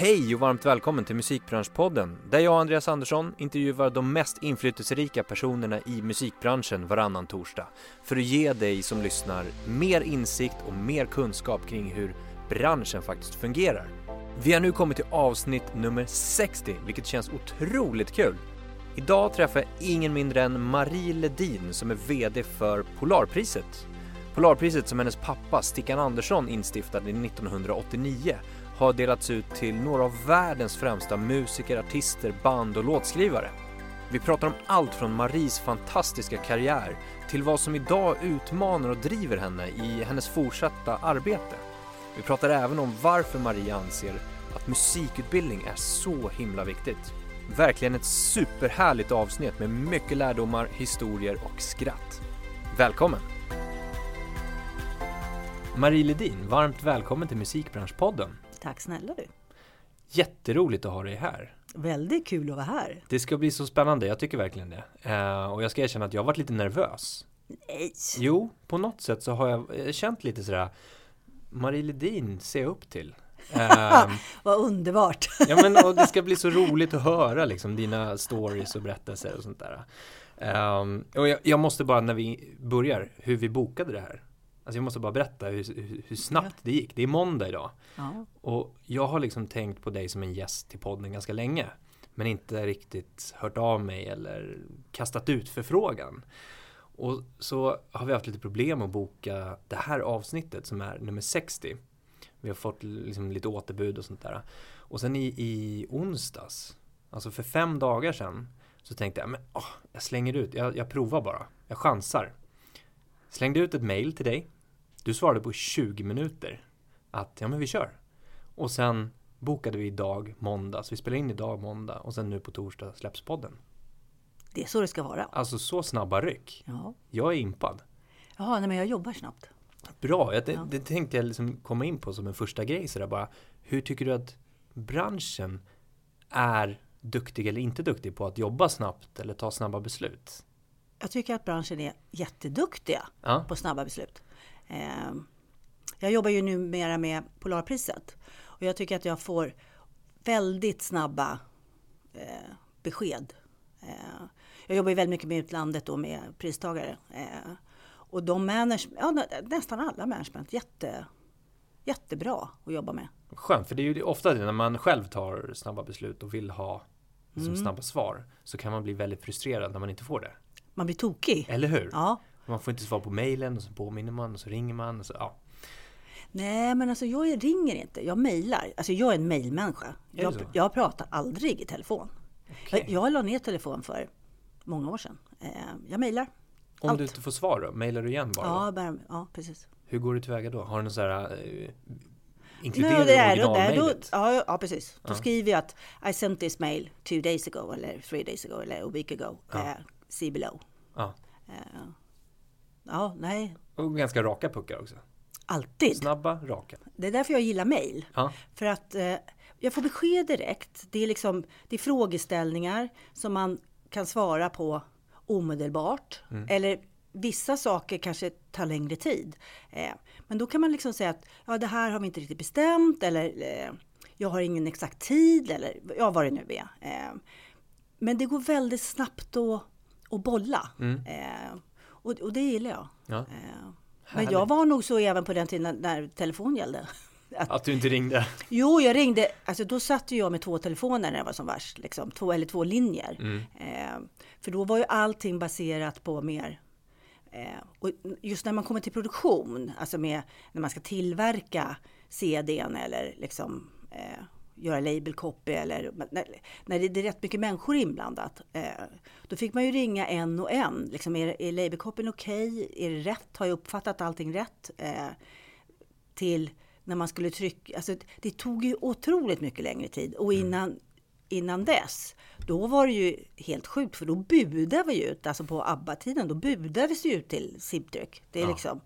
Hej och varmt välkommen till Musikbranschpodden där jag, Andreas Andersson, intervjuar de mest inflytelserika personerna i musikbranschen varannan torsdag för att ge dig som lyssnar mer insikt och mer kunskap kring hur branschen faktiskt fungerar. Vi har nu kommit till avsnitt nummer 60, vilket känns otroligt kul. Idag träffar jag ingen mindre än Marie Ledin som är VD för Polarpriset. Polarpriset som hennes pappa Stickan Andersson instiftade 1989 har delats ut till några av världens främsta musiker, artister, band och låtskrivare. Vi pratar om allt från Maries fantastiska karriär till vad som idag utmanar och driver henne i hennes fortsatta arbete. Vi pratar även om varför Marie anser att musikutbildning är så himla viktigt. Verkligen ett superhärligt avsnitt med mycket lärdomar, historier och skratt. Välkommen! Marie Ledin, varmt välkommen till Musikbranschpodden. Tack snälla du. Jätteroligt att ha dig här. Väldigt kul att vara här. Det ska bli så spännande, jag tycker verkligen det. Uh, och jag ska erkänna att jag har varit lite nervös. Nej. Jo, på något sätt så har jag känt lite sådär Marie Ledin ser jag upp till. Um, Vad underbart! ja men och det ska bli så roligt att höra liksom dina stories och berättelser och sånt där. Um, och jag, jag, måste bara när vi börjar, hur vi bokade det här. Alltså jag måste bara berätta hur, hur, snabbt ja. det gick. Det är måndag idag. Ja. Och jag har liksom tänkt på dig som en gäst till podden ganska länge. Men inte riktigt hört av mig eller kastat ut förfrågan. Och så har vi haft lite problem att boka det här avsnittet som är nummer 60. Vi har fått liksom lite återbud och sånt där. Och sen i, i onsdags, alltså för fem dagar sedan, så tänkte jag, men åh, jag slänger ut, jag, jag provar bara, jag chansar. Slängde ut ett mail till dig du svarade på 20 minuter att ja men vi kör. Och sen bokade vi idag måndag, så vi spelar in idag måndag och sen nu på torsdag släpps podden. Det är så det ska vara. Alltså så snabba ryck. Ja. Jag är impad. Ja, nej, men jag jobbar snabbt. Bra, jag, det, ja. det tänkte jag liksom komma in på som en första grej. Så bara, hur tycker du att branschen är duktig eller inte duktig på att jobba snabbt eller ta snabba beslut? Jag tycker att branschen är jätteduktiga ja. på snabba beslut. Eh, jag jobbar ju numera med Polarpriset och jag tycker att jag får väldigt snabba eh, besked. Eh, jag jobbar ju väldigt mycket med utlandet då med pristagare. och de manage, ja, nästan alla management, jätte, jättebra att jobba med. Skönt, för det är ju ofta det när man själv tar snabba beslut och vill ha liksom, mm. snabba svar så kan man bli väldigt frustrerad när man inte får det. Man blir tokig. Eller hur? Ja. Man får inte svar på mejlen och så påminner man och så ringer man. Och så, ja. Nej, men alltså jag ringer inte. Jag mejlar. Alltså jag är en mejlmänniska. Jag, jag pratar aldrig i telefon. Okay. Jag, jag la ner telefon för många år sedan. Eh, jag mejlar. Om Allt. du inte får svar då? Mejlar du igen bara? Ja, bara, ja, precis. Hur går du tillväga då? Har du någon sån här eh, Inkluderar du originalmejlet? Ja, ja, precis. Då ja. skriver jag att I sent this mail two days ago eller three days ago eller a week ago. Ja. Uh, see below. Ja. Uh, Ja, nej. Och ganska raka puckar också. Alltid. Snabba, raka. Det är därför jag gillar mejl. Ja. För att eh, jag får besked direkt. Det är, liksom, det är frågeställningar som man kan svara på omedelbart. Mm. Eller vissa saker kanske tar längre tid. Eh, men då kan man liksom säga att ja, det här har vi inte riktigt bestämt. Eller eh, jag har ingen exakt tid. Eller ja, vad det nu är. Eh, men det går väldigt snabbt att, att bolla. Mm. Och, och det gillar jag. Ja. Eh, men jag var nog så även på den tiden när telefon gällde. Att, att, du inte ringde? Jo, jag ringde. Alltså då satt jag med två telefoner när det var som värst. Liksom, två eller två linjer. Mm. Eh, för då var ju allting baserat på mer eh, och just när man kommer till produktion, alltså med när man ska tillverka CDn eller liksom eh, göra label copy eller när, när det är rätt mycket människor inblandat. Eh, då fick man ju ringa en och en. Liksom, är, är label copyn okej? Okay? Är det rätt? Har jag uppfattat allting rätt? Eh, till när man skulle trycka. Alltså, det tog ju otroligt mycket längre tid och mm. innan mm. Innan dess, då var det ju helt sjukt för då budade vi ut, alltså på ABBA-tiden, då budades det ut till Sibtryck. Det, är ja. liksom,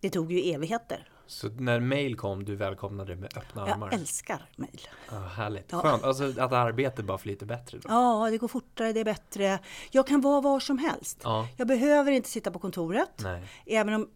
det tog ju evigheter. Så när mail kom, du välkomnade det med öppna armar? Jag älskar mail. Ja, härligt, ja. skönt. Alltså att arbetet bara flyter bättre då? Ja, det går fortare, det är bättre. Jag kan vara var som helst. Ja. Jag behöver inte sitta på kontoret. Nej. Även om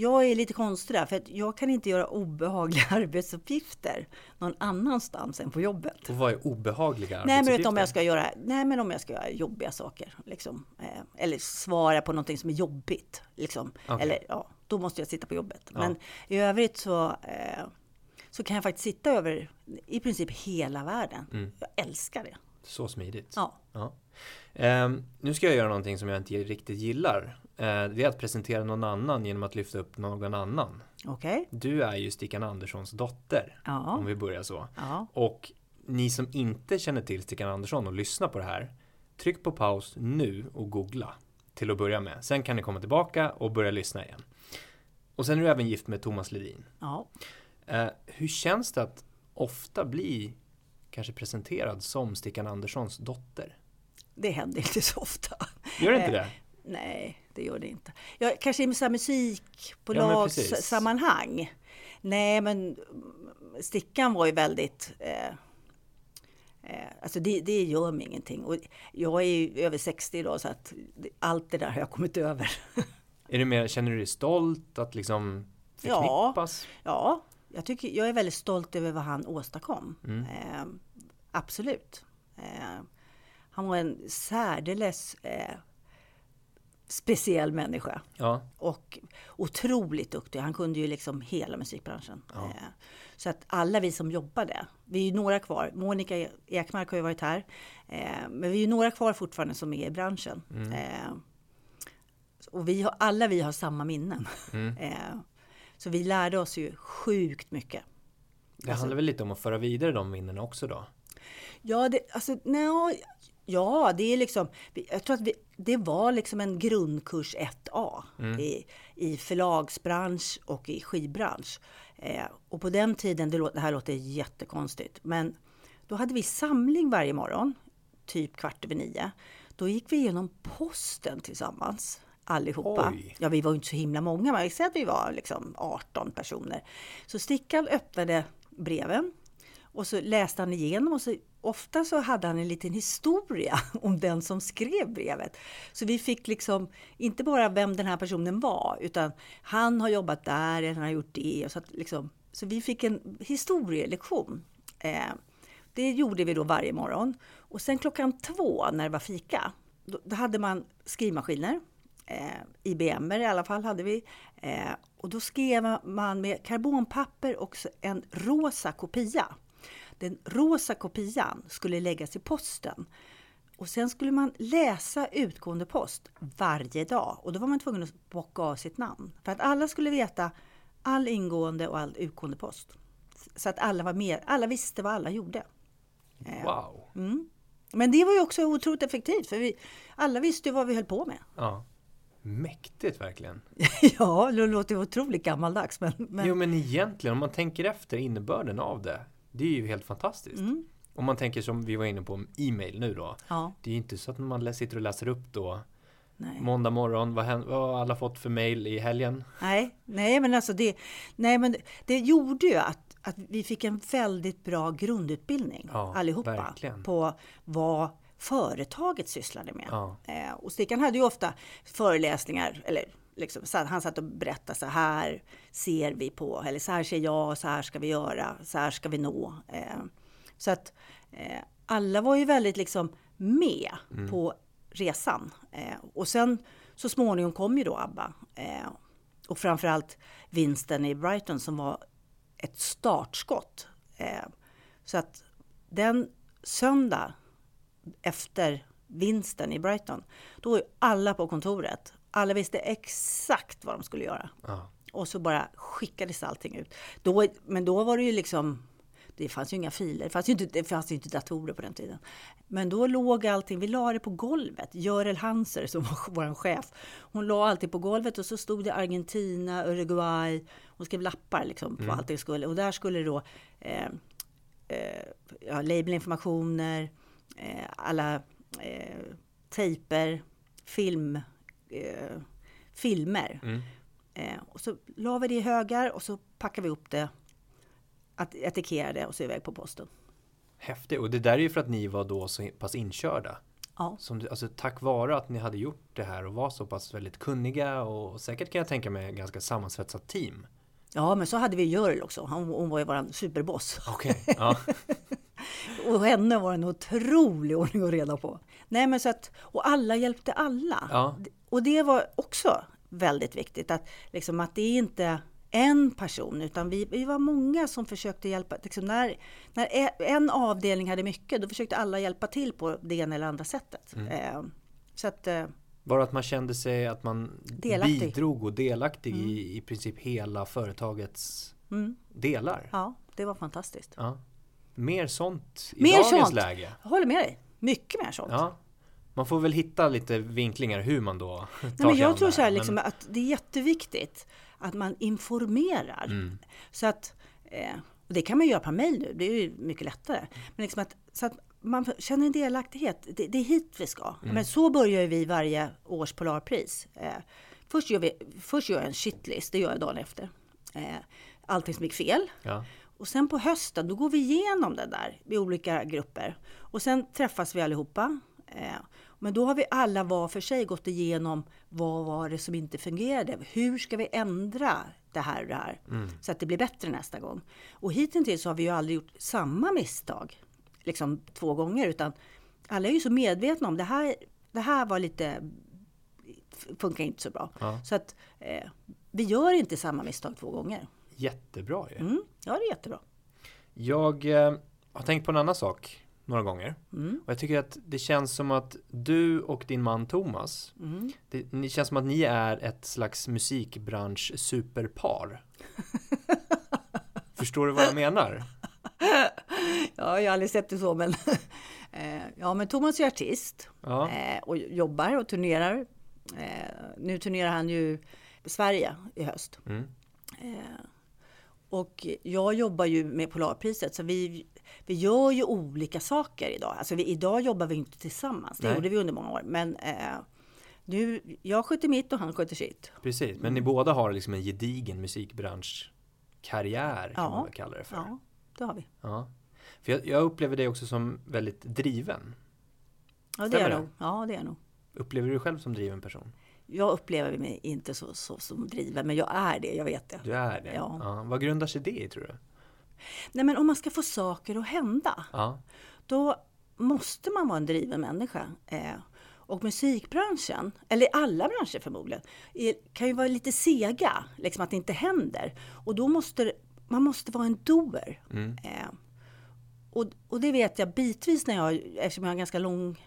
jag är lite konstig där, för att jag kan inte göra obehagliga arbetsuppgifter någon annanstans än på jobbet. Och vad är obehagliga Nej, men arbetsuppgifter? vet, om jag ska göra, nej, men om jag ska göra jobbiga saker, liksom, eh, eller svara på någonting som är jobbigt, liksom, Okej. eller ja, då måste jag sitta på jobbet. Ja. Men i övrigt så, eh, så kan jag faktiskt sitta över i princip hela världen. Mm. Jag älskar det. Så smidigt. Ja. Ja. Ehm, nu ska jag göra någonting som jag inte riktigt gillar. Eh, det är att presentera någon annan genom att lyfta upp någon annan. Okej? Du är ju Stickan Anderssons dotter, Ja. om vi börjar så. ja. Och ni som inte känner till Stickan Andersson och lyssnar på det här, tryck på paus nu och googla till att börja med. Sen kan ni komma tillbaka och börja lyssna igen. Och sen är du även gift med Thomas Ledin. ja. Eh, hur känns det att ofta bli kanske presenterad som Stickan Anderssons dotter? Det händer inte så ofta. Gör det inte Eh, det? Nej, det gör det inte. Jag, kanske i så här musik på Ja. Nej, men mm, Stickan var ju väldigt... Eh, eh, alltså det, det gör mig ingenting. Och jag är ju över 60 idag så att allt det där har jag kommit över. Är det mer, känner du dig stolt att liksom Ja. förknippas? Ja, jag, tycker, jag är väldigt stolt över vad han åstadkom. Mm. Eh, absolut. Eh, han var en särdeles eh, speciell människa. Ja, och otroligt duktig. Han kunde ju liksom hela musikbranschen. Ja. Eh, Så att alla vi som jobbade, vi är ju några kvar. Monica Ekmark har ju varit här. eh, Men vi är ju några kvar fortfarande som är i branschen. Mm. Eh, Och vi har, alla vi har samma minnen. Mm. Så vi lärde oss ju sjukt mycket. det Alltså- handlar väl lite om att föra vidare de minnena också då? Ja, det, alltså, nej, ja, det är liksom, jag tror att vi, det var liksom en grundkurs 1A i, i förlagsbransch och i skivbransch. Eh, och på den tiden, det, lå- det här låter jättekonstigt, men då hade vi samling varje morgon, typ kvart över nio. Då gick vi igenom posten tillsammans. Allihopa. Oj. Ja, vi var inte så himla många, men vi säger att vi var liksom 18 personer. Så Stickan öppnade breven och så läste han igenom och så ofta så hade han en liten historia om den som skrev brevet. Så vi fick liksom inte bara vem den här personen var, utan han har jobbat där, eller han har gjort det. Så, att liksom, så vi fick en historielektion. Eh, det gjorde vi då varje morgon. Och sen klockan två när det var fika, då, då hade man skrivmaskiner. Eh, IBM i alla fall hade vi. Eh, och då skrev man med karbonpapper också en rosa kopia. Den rosa kopian skulle läggas i posten. Och sen skulle man läsa utgående post varje dag. Och då var man tvungen att bocka av sitt namn. För att alla skulle veta all ingående och all utgående post. Så att alla var med. Alla visste vad alla gjorde. Eh, Wow! Mm. Men det var ju också otroligt effektivt. För vi, alla visste ju vad vi höll på med. Ja. Mäktigt verkligen. ja, det låter otroligt gammaldags. Men, men Jo men egentligen om man tänker efter innebörden av det. Det är ju helt fantastiskt. Mm. Om man tänker som vi var inne på e-mail nu då. ja, Det är ju inte så att man sitter och läser upp då nej. måndag morgon. Vad, vad har alla fått för mail i helgen? Nej, nej, men alltså det, nej, men det gjorde ju att, att vi fick en väldigt bra grundutbildning Ja, allihopa verkligen. på vad företaget sysslade med. Ja. Eh, och Stickan hade ju ofta föreläsningar, eller liksom, han satt och berättade så här ser vi på, eller så här ser jag, så här ska vi göra, så här ska vi nå. Eh, så att eh, alla var ju väldigt liksom med på resan. Eh, och sen så småningom kom ju då ABBA. Eh, och framförallt vinsten i Brighton som var ett startskott. Så att den söndag efter vinsten i Brighton, då ju alla på kontoret. Alla visste exakt vad de skulle göra. Ja. Och så bara skickades allting ut. Då, men då var det ju liksom, det fanns ju inga filer, det fanns ju inte, det fanns ju inte datorer på den tiden. Men då låg allting, vi la det på golvet. Görel Hanser som var vår chef, hon la allting på golvet och så stod det Argentina, Uruguay. Hon skrev lappar liksom på allt det skulle. Och där skulle då eh, eh, ja, labelinformationer, eh, alla eh, tejper, film, eh, filmer. Mm. Eh, och så la vi det i högar och så packade vi upp det, att etikettera det och så iväg på posten. Häftigt. Och det där är ju för att ni var då så pass inkörda. Ja. Som, alltså, tack vare att ni hade gjort det här och var så pass väldigt kunniga och säkert kan jag tänka mig ganska sammansvetsat team. Ja, men så hade vi Görel också. Hon, hon var ju vår superboss. Okej, ja. Och henne var en otrolig ordning och reda på. Nej, men så att, och alla hjälpte alla. ja. Och det var också väldigt viktigt. Att, liksom, att det är inte en person, utan vi, vi var många som försökte hjälpa. Liksom när, när e- en avdelning hade mycket, då försökte alla hjälpa till på det ena eller andra sättet. Mm. Eh, så att, eh, Bara att man kände sig att man Delaktig. bidrog och delaktig i i princip hela företagets mm, delar. ja, det var fantastiskt. Ja. Mer sånt i Mer dagens sånt. läge. Jag håller med dig. Mycket mer sånt. Ja. Man får väl hitta lite vinklingar hur man då tar Nej, men jag tror så här, men- liksom, att det är jätteviktigt att man informerar. Mm. Så att, eh, och det kan man göra på mail nu, det är ju mycket lättare. Men liksom att, så att man känner en delaktighet, det, det är hit vi ska. Mm. Men så börjar vi varje års Polarpris. Eh, först, gör vi, först gör jag en shitlist, det gör jag dagen efter. Eh, allting som gick fel. Ja. Och sen på hösten, då går vi igenom det där i olika grupper. Och sen träffas vi allihopa. Men då har vi alla var för sig gått igenom vad var det som inte fungerade? Hur ska vi ändra det här och det här så att det blir bättre nästa gång? Och hittills har vi ju aldrig gjort samma misstag liksom två gånger utan alla är ju så medvetna om det här. Det här var lite funkar inte så bra. Ja. Så att eh, vi gör inte samma misstag två gånger. Jättebra ju. Mm, ja, det är jättebra. Jag eh, har tänkt på en annan sak några gånger. Mm, Och jag tycker att det känns som att du och din man Thomas, mm. det, det känns som att ni är ett slags musikbransch superpar. Förstår du vad jag menar? Ja, jag har aldrig sett det så, men eh, ja, men Thomas är artist Ja, eh, och jobbar och turnerar. Eh, nu turnerar han ju Sverige i höst. mm. Och jag jobbar ju med Polarpriset, så vi, vi gör ju olika saker idag. Alltså vi, idag jobbar vi inte tillsammans, det Nej. gjorde vi under många år. Men eh, nu, jag sköter mitt och han sköter sitt. precis. Men ni båda har liksom en gedigen musikbranschkarriär kan Ja. man väl kalla det för. Ja, det har vi. Ja. För jag, jag upplever dig också som väldigt driven. Ja, det är det? nog. Ja, det är nog. Upplever du dig själv som driven person? Jag upplever mig inte så, så som driven, men jag är det, jag vet det. Du är det? Ja. Vad grundar sig det i tror du? Nej, men om man ska få saker att hända, Ja. då måste man vara en driven människa. Eh, och musikbranschen, eller alla branscher förmodligen, är, kan ju vara lite sega, liksom att det inte händer. Och då måste man måste vara en doer. Mm. Eh, och, och det vet jag bitvis när jag, eftersom jag har ganska lång,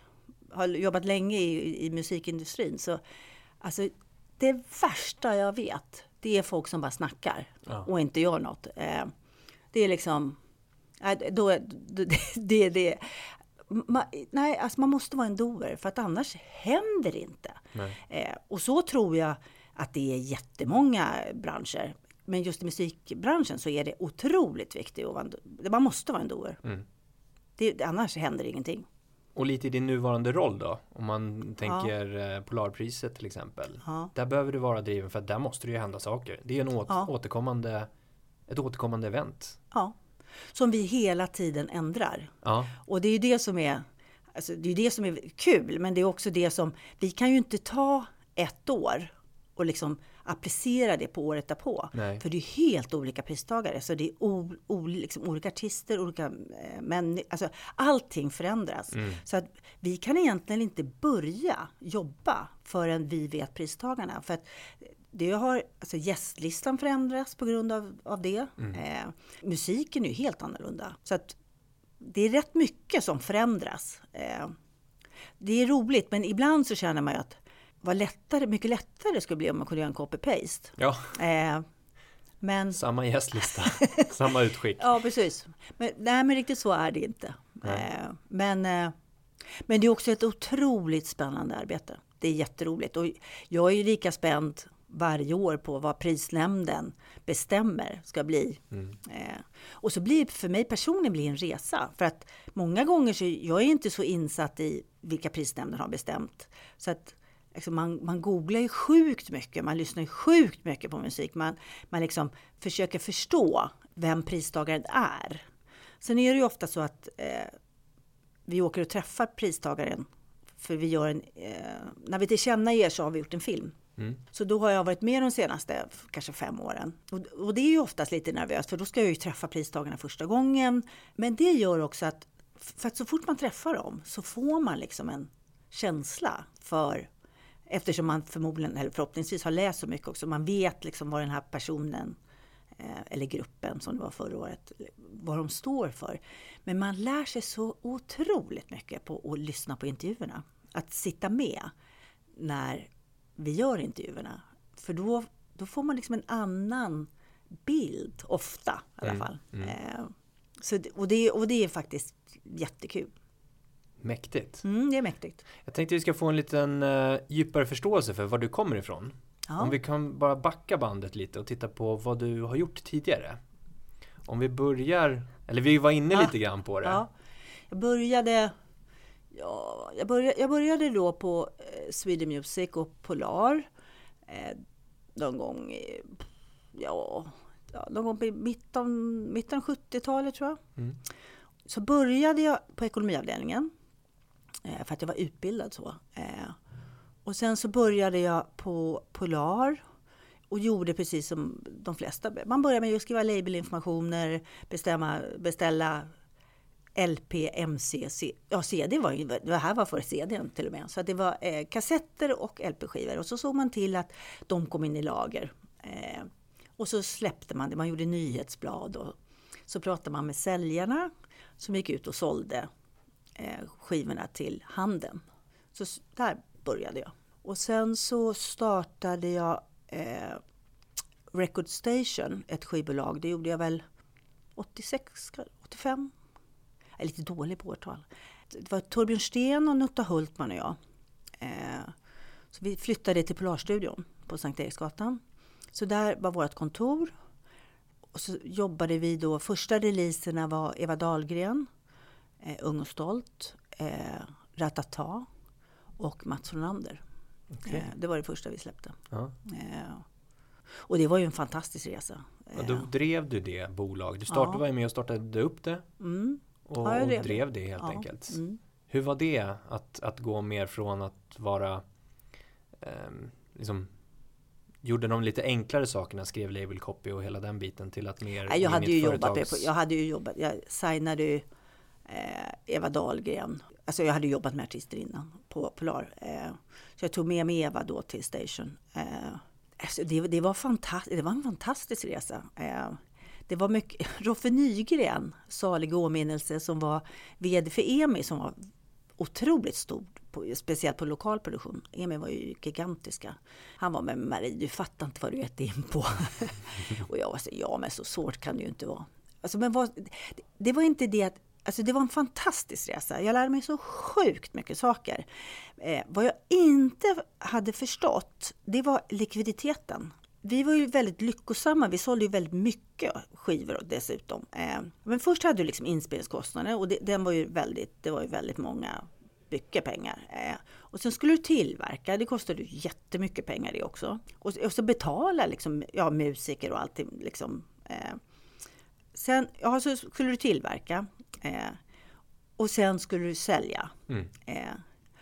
har jobbat länge i, i musikindustrin. Så alltså, det värsta jag vet, det är folk som bara snackar Ja. och inte gör något. Det är liksom, då, då, det, det, det ma, nej, alltså man måste vara en doer för att annars händer det inte. Eh, och så tror jag att det är jättemånga branscher. Men just i musikbranschen så är det otroligt viktigt att vara en, man måste vara en doer. Mm. Det, annars händer ingenting. Och lite i din nuvarande roll då? Om man tänker eh, Polarpriset till exempel. Ja. Där behöver du vara driven för att där måste det ju hända saker. Det är en åt- Ja. återkommande, ett återkommande event. Ja. Som vi hela tiden ändrar. Ja, Och det är ju det som är, alltså det är det som är kul, men det är också det som, vi kan ju inte ta ett år och liksom applicera det på året därpå. Nej. För det är helt olika pristagare, så det är o, o, liksom olika artister, olika eh, människor, alltså allting förändras. Mm. Så att vi kan egentligen inte börja jobba förrän vi vet pristagarna. För att det har, alltså gästlistan förändras på grund av, av det. Mm. Eh, musiken är ju helt annorlunda. Så att det är rätt mycket som förändras. Eh, det är roligt, men ibland så känner man ju att vad lättare, mycket lättare det skulle bli om man kunde göra en copy-paste. ja. Eh, men, samma gästlista, samma utskick. ja, precis. Men, nej, men riktigt så är det inte. Eh, men, eh, men det är också ett otroligt spännande arbete. Det är jätteroligt. Och jag är ju lika spänd varje år på vad prisnämnden bestämmer ska bli. Mm. Eh, och så blir för mig personligen blir en resa. För att många gånger så jag är inte så insatt i vilka prisnämnden har bestämt. Så att alltså man, man googlar ju sjukt mycket, man lyssnar ju sjukt mycket på musik. Man, man liksom försöker förstå vem pristagaren är. Sen är det ju ofta så att eh, vi åker och träffar pristagaren för vi gör en, eh, när vi tillkännager så har vi gjort en film. Mm. Så då har jag varit med de senaste kanske fem åren. Och, och det är ju oftast lite nervöst för då ska jag ju träffa pristagarna första gången. Men det gör också att, för att så fort man träffar dem så får man liksom en känsla för Eftersom man förmodligen, eller förhoppningsvis har läst så mycket också. Man vet liksom vad den här personen eh, eller gruppen som det var förra året, vad de står för. Men man lär sig så otroligt mycket på att lyssna på intervjuerna. Att sitta med när vi gör intervjuerna. För då, då får man liksom en annan bild, ofta i alla Mm, fall. mm. Eh, så, och, det, och det är faktiskt jättekul. Mäktigt. Mm, det är mäktigt. Jag tänkte vi ska få en liten uh, djupare förståelse för var du kommer ifrån. Ja. Om vi kan bara backa bandet lite och titta på vad du har gjort tidigare. Om vi börjar, eller vi var inne Ja. lite grann på det. Ja. Jag började Ja, jag, började, jag började då på eh, Sweden Music och Polar. Eh, någon gång i, ja, ja, någon gång i mitten, mitten 70-talet tror jag. Mm. Så började jag på ekonomiavdelningen. Eh, för att jag var utbildad så. Eh, och sen så började jag på Polar. Och gjorde precis som de flesta. Man börjar med att skriva labelinformationer, bestämma, beställa LP, MC, ja CD var ju, det här var för CDn till och med. Så det var eh, kassetter och LP-skivor och så såg man till att de kom in i lager. Eh, och så släppte man det, man gjorde nyhetsblad och så pratade man med säljarna som gick ut och sålde eh, skivorna till handeln. Så där började jag. Och sen så startade jag eh, Record Station, ett skivbolag. Det gjorde jag väl 86, 85? Är lite dålig på årtal. Det var Torbjörn Sten och Nutta Hultman och jag. Eh, så vi flyttade till Polarstudion på Sankt Eriksgatan. Så där var vårt kontor. Och så jobbade vi då, första releaserna var Eva Dahlgren, eh, Ung och stolt, eh, Ratata och Mats Ronander. Okej. Eh, det var det första vi släppte. Ja. Eh, och det var ju en fantastisk resa. Och då Eh, drev du det bolag. Du startade, Ja. var med och startade upp det mm, och, Ja, jag och drev drev det. helt ja, enkelt. Mm. Hur var det att, att gå mer från att vara ehm, liksom gjorde de lite enklare sakerna, skrev label copy och hela den biten till att mer Nej, jag, hade ju jobbat företags- jag hade ju jobbat, jag signade ju eh, Eva Dahlgren. Alltså jag hade jobbat med artister innan på Polar. Eh, så jag tog med mig Eva då till Station. Eh, alltså det, det, var fantastiskt, det var en fantastisk resa. Det var mycket, Roffe Nygren, salig åminnelse, som var VD för EMI som var otroligt stor, på, speciellt på lokal produktion. EMI var ju gigantiska. Han var med Marie, du fattar inte vad du gett in på. och jag var så, ja men så svårt kan det ju inte vara. Alltså, men vad, det, det var inte det att Alltså det var en fantastisk resa. Jag lärde mig så sjukt mycket saker. Eh, vad jag inte hade förstått, det var likviditeten. Vi var ju väldigt lyckosamma. Vi sålde ju väldigt mycket skivor dessutom. Eh, men först hade du liksom inspelningskostnader och det, den var ju väldigt, det var ju väldigt många, mycket pengar. Eh, och sen skulle du tillverka, det kostade ju jättemycket pengar det också. Och, och så betala liksom, ja, musiker och allting liksom. Eh, Sen ja, så skulle du tillverka och sen skulle du sälja. Mm.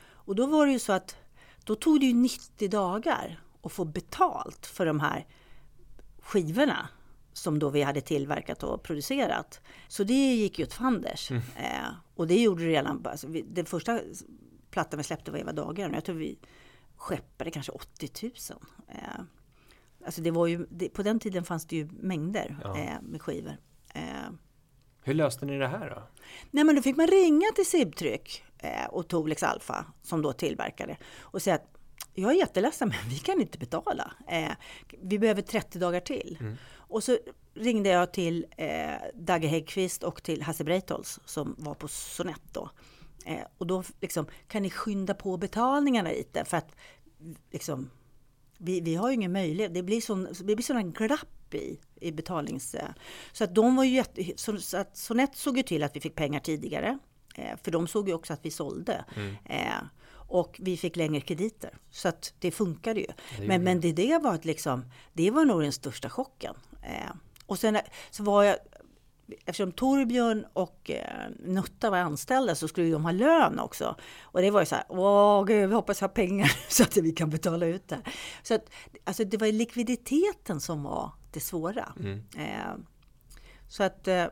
Och då var det ju så att då tog det ju 90 dagar att få betalt för de här skivorna som då vi hade tillverkat och producerat. Så det gick ju åt fanders. Mm. Eh, och det gjorde det redan, alltså, vi, den första plattan vi släppte var Eva Dahlgren. Jag tror vi skeppade kanske 80 000. Eh, alltså det var ju, det, på den tiden fanns det ju mängder Ja. eh, med skivor. Eh, Hur löste ni det här då? Nej men då fick man ringa till Sibtryck eh, och Tolex Alpha som då tillverkade och säga att jag är jätteledsen men vi kan inte betala. Eh, vi behöver 30 dagar till. Mm. Och så ringde jag till eh, Dagge Häggkvist och till Hasse Breitholtz som var på Sonett då. Eh, och då liksom, kan ni skynda på betalningarna lite för att liksom, vi, vi har ju ingen möjlighet. Det blir, sån, det blir sådana glapp i, i betalnings... eh, Så att de var ju jätte, så, så att Sonett såg ju till att vi fick pengar tidigare. Eh, för de såg ju också att vi sålde. Mm. Eh, och vi fick längre krediter. Så att det funkade ju. gjorde men, men det, det var liksom, det var nog den största chocken. Eh, och sen så var jag, eftersom Torbjörn och eh, Nutta var anställda så skulle de ha lön också. Och det var ju så här, åh gud, vi hoppas jag har pengar så att vi kan betala ut det. Så att, alltså det var likviditeten som var det svåra. Mm. Eh, så att eh,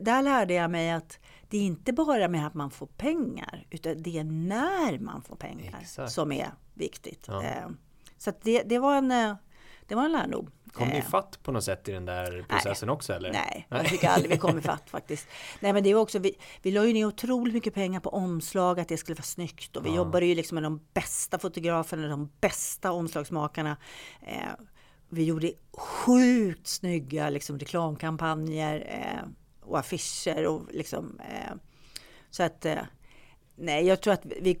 där lärde jag mig att det är inte bara med att man får pengar, utan det är när man får pengar Exakt. som är viktigt. Ja. Eh, så det, det, var en, eh, det var en lärdom. Kom ni eh. fatt på något sätt i den där processen nej, också? Eller? Nej, jag tycker aldrig vi kom ifatt faktiskt. Nej, men det var också, vi, vi la ju ner otroligt mycket pengar på omslag, att det skulle vara snyggt. Och vi ja. jobbade ju liksom med de bästa fotograferna, de bästa omslagsmakarna. Vi gjorde sjukt snygga liksom, reklamkampanjer och affischer. Och, liksom, eh, så att, eh, nej, jag tror att vi,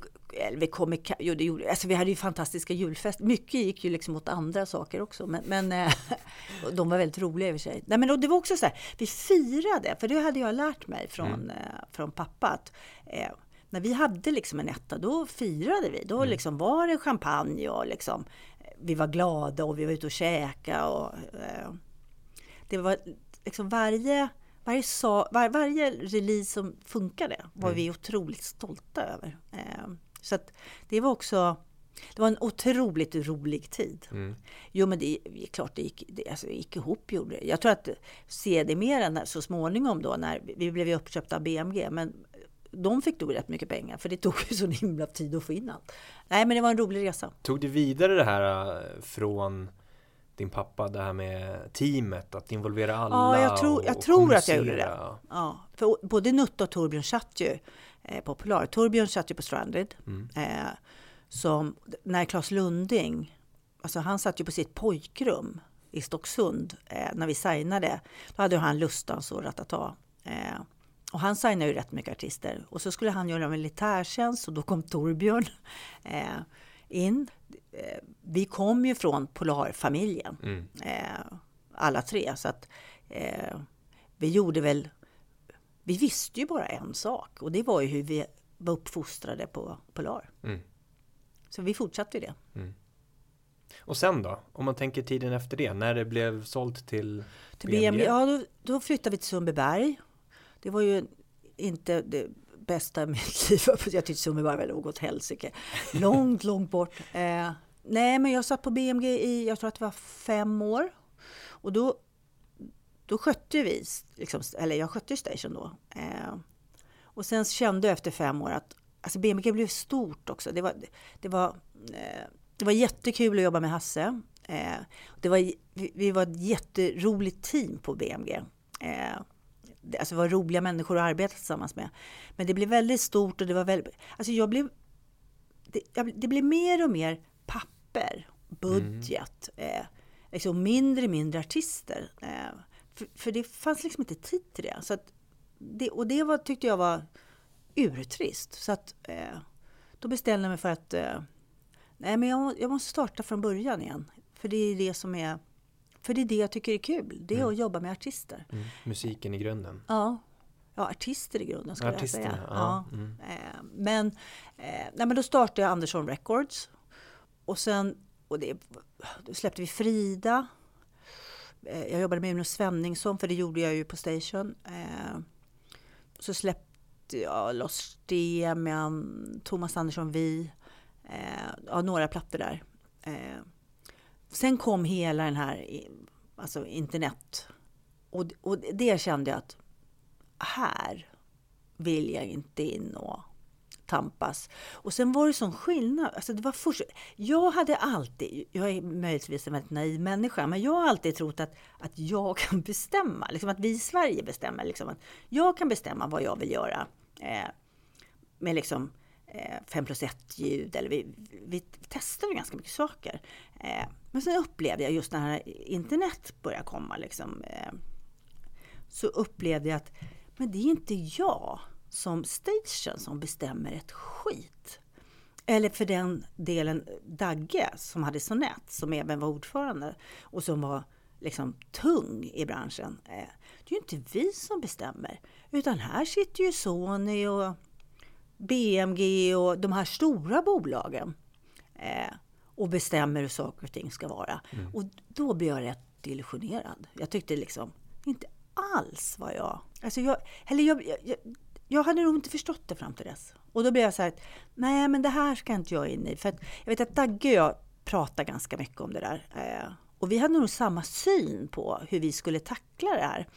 vi kom i, jo, det gjorde, alltså vi hade ju fantastiska julfester. Mycket gick ju liksom åt andra saker också. Men, men eh, de var väldigt roliga i och för sig. Nej, men det var också så här, vi firade, för det hade jag lärt mig från, mm. eh, från pappa. Att, eh, när vi hade liksom en etta, då firade vi. Då mm. liksom var det champagne och liksom, vi var glada och vi var ute och käkade. Och, eh, det var liksom varje, varje, sa, var, varje release som funkade var mm. vi otroligt stolta över. Eh, så att det var också det var en otroligt rolig tid. Mm. Jo, men det är klart det gick, det, alltså, det gick ihop. Gjorde det. Jag tror att sedermera så småningom då när vi blev uppköpta av BMG, men de fick då rätt mycket pengar för det tog ju så himla tid att få in allt. Nej, men det var en rolig resa. Tog du vidare det här äh, från din pappa, det här med teamet, att involvera alla? Ja, jag tror, jag tror att jag gjorde det. Ja, för både Nutta och Torbjörn satt ju eh, på Polar. Torbjörn satt ju på Stranded. Mm. Eh, som, när Claes Lunding, alltså han satt ju på sitt pojkrum i Stocksund eh, när vi signade. Då hade han Lustans och Ratata. Eh, och han signade ju rätt mycket artister. Och så skulle han göra militärtjänst och då kom Torbjörn eh, in. Eh, vi kom ju från Polarfamiljen, mm. eh, alla tre. Så att eh, vi gjorde väl... Vi visste ju bara en sak och det var ju hur vi var uppfostrade på Polar. Mm. Så vi fortsatte ju det. Mm. Och sen då? Om man tänker tiden efter det, när det blev sålt till, till BMG? BMG ja, då, då flyttade vi till Sundbyberg det var ju inte det bästa i mitt liv. Jag tyckte Sundbyberg var något helsike. Långt, långt bort. Eh, nej, men jag satt på BMG i, jag tror att det var fem år. Och då, då skötte vi, liksom, eller jag skötte Station då. Eh, och sen kände jag efter fem år att alltså BMG blev stort också. Det var, det var, eh, det var jättekul att jobba med Hasse. Eh, det var, vi, vi var ett jätteroligt team på BMG. Eh, Alltså det var roliga människor att arbeta tillsammans med. Men det blev väldigt stort och det var väldigt, alltså jag blev, det, det blev mer och mer papper, budget, mm. eh, liksom mindre och mindre artister. Eh, för, för, det fanns liksom inte tid till det. Så att det och det var, tyckte jag var urtrist. Så att eh, då bestämde jag mig för att eh, nej, men jag, jag måste starta från början igen. För det är det som är för det är det jag tycker är kul. Det är mm. att jobba med artister. Mm. Musiken i grunden. Ja. Ja, artister i grunden skulle jag säga. Ja. Mm. Eh, men, eh, nej, men då startade jag Andersson Records. Och sen och det, då släppte vi Frida. Eh, jag jobbade med Uno Svenningsson, för det gjorde jag ju på Station. Så släppte jag Lost Demian, Thomas Andersson Vi. Ja, några plattor där. Sen kom hela den här alltså internet. Och, och det kände jag att här vill jag inte in och tampas. Och sen var det sån skillnad. Alltså det var först, jag hade alltid, jag är möjligtvis en väldigt naiv människa, men jag har alltid trott att, att jag kan bestämma. Liksom att vi i Sverige bestämmer. Liksom att jag kan bestämma vad jag vill göra. Eh, med liksom eh, 5 plus 1 ljud. Eller vi, vi testade ganska mycket saker. Eh, men sen upplevde jag just när internet började komma. Liksom, eh, så upplevde jag att men det är inte jag som station som bestämmer ett skit. Eller för den delen Dagge som hade Sonett, som även var ordförande och som var liksom tung i branschen. Eh, det är ju inte vi som bestämmer, utan här sitter ju Sony och BMG och de här stora bolagen eh, och bestämmer hur saker och ting ska vara. Mm. Och då blir jag rätt illusionerad. Jag tyckte liksom, inte alls vad jag... Alltså jag, eller jag, jag, jag hade nog inte förstått det fram till dess. Och då blev jag så här, nej men det här ska inte jag in i. För jag vet att Dagge och jag pratar ganska mycket om det där. Eh, och vi hade nog samma syn på hur vi skulle tackla det här.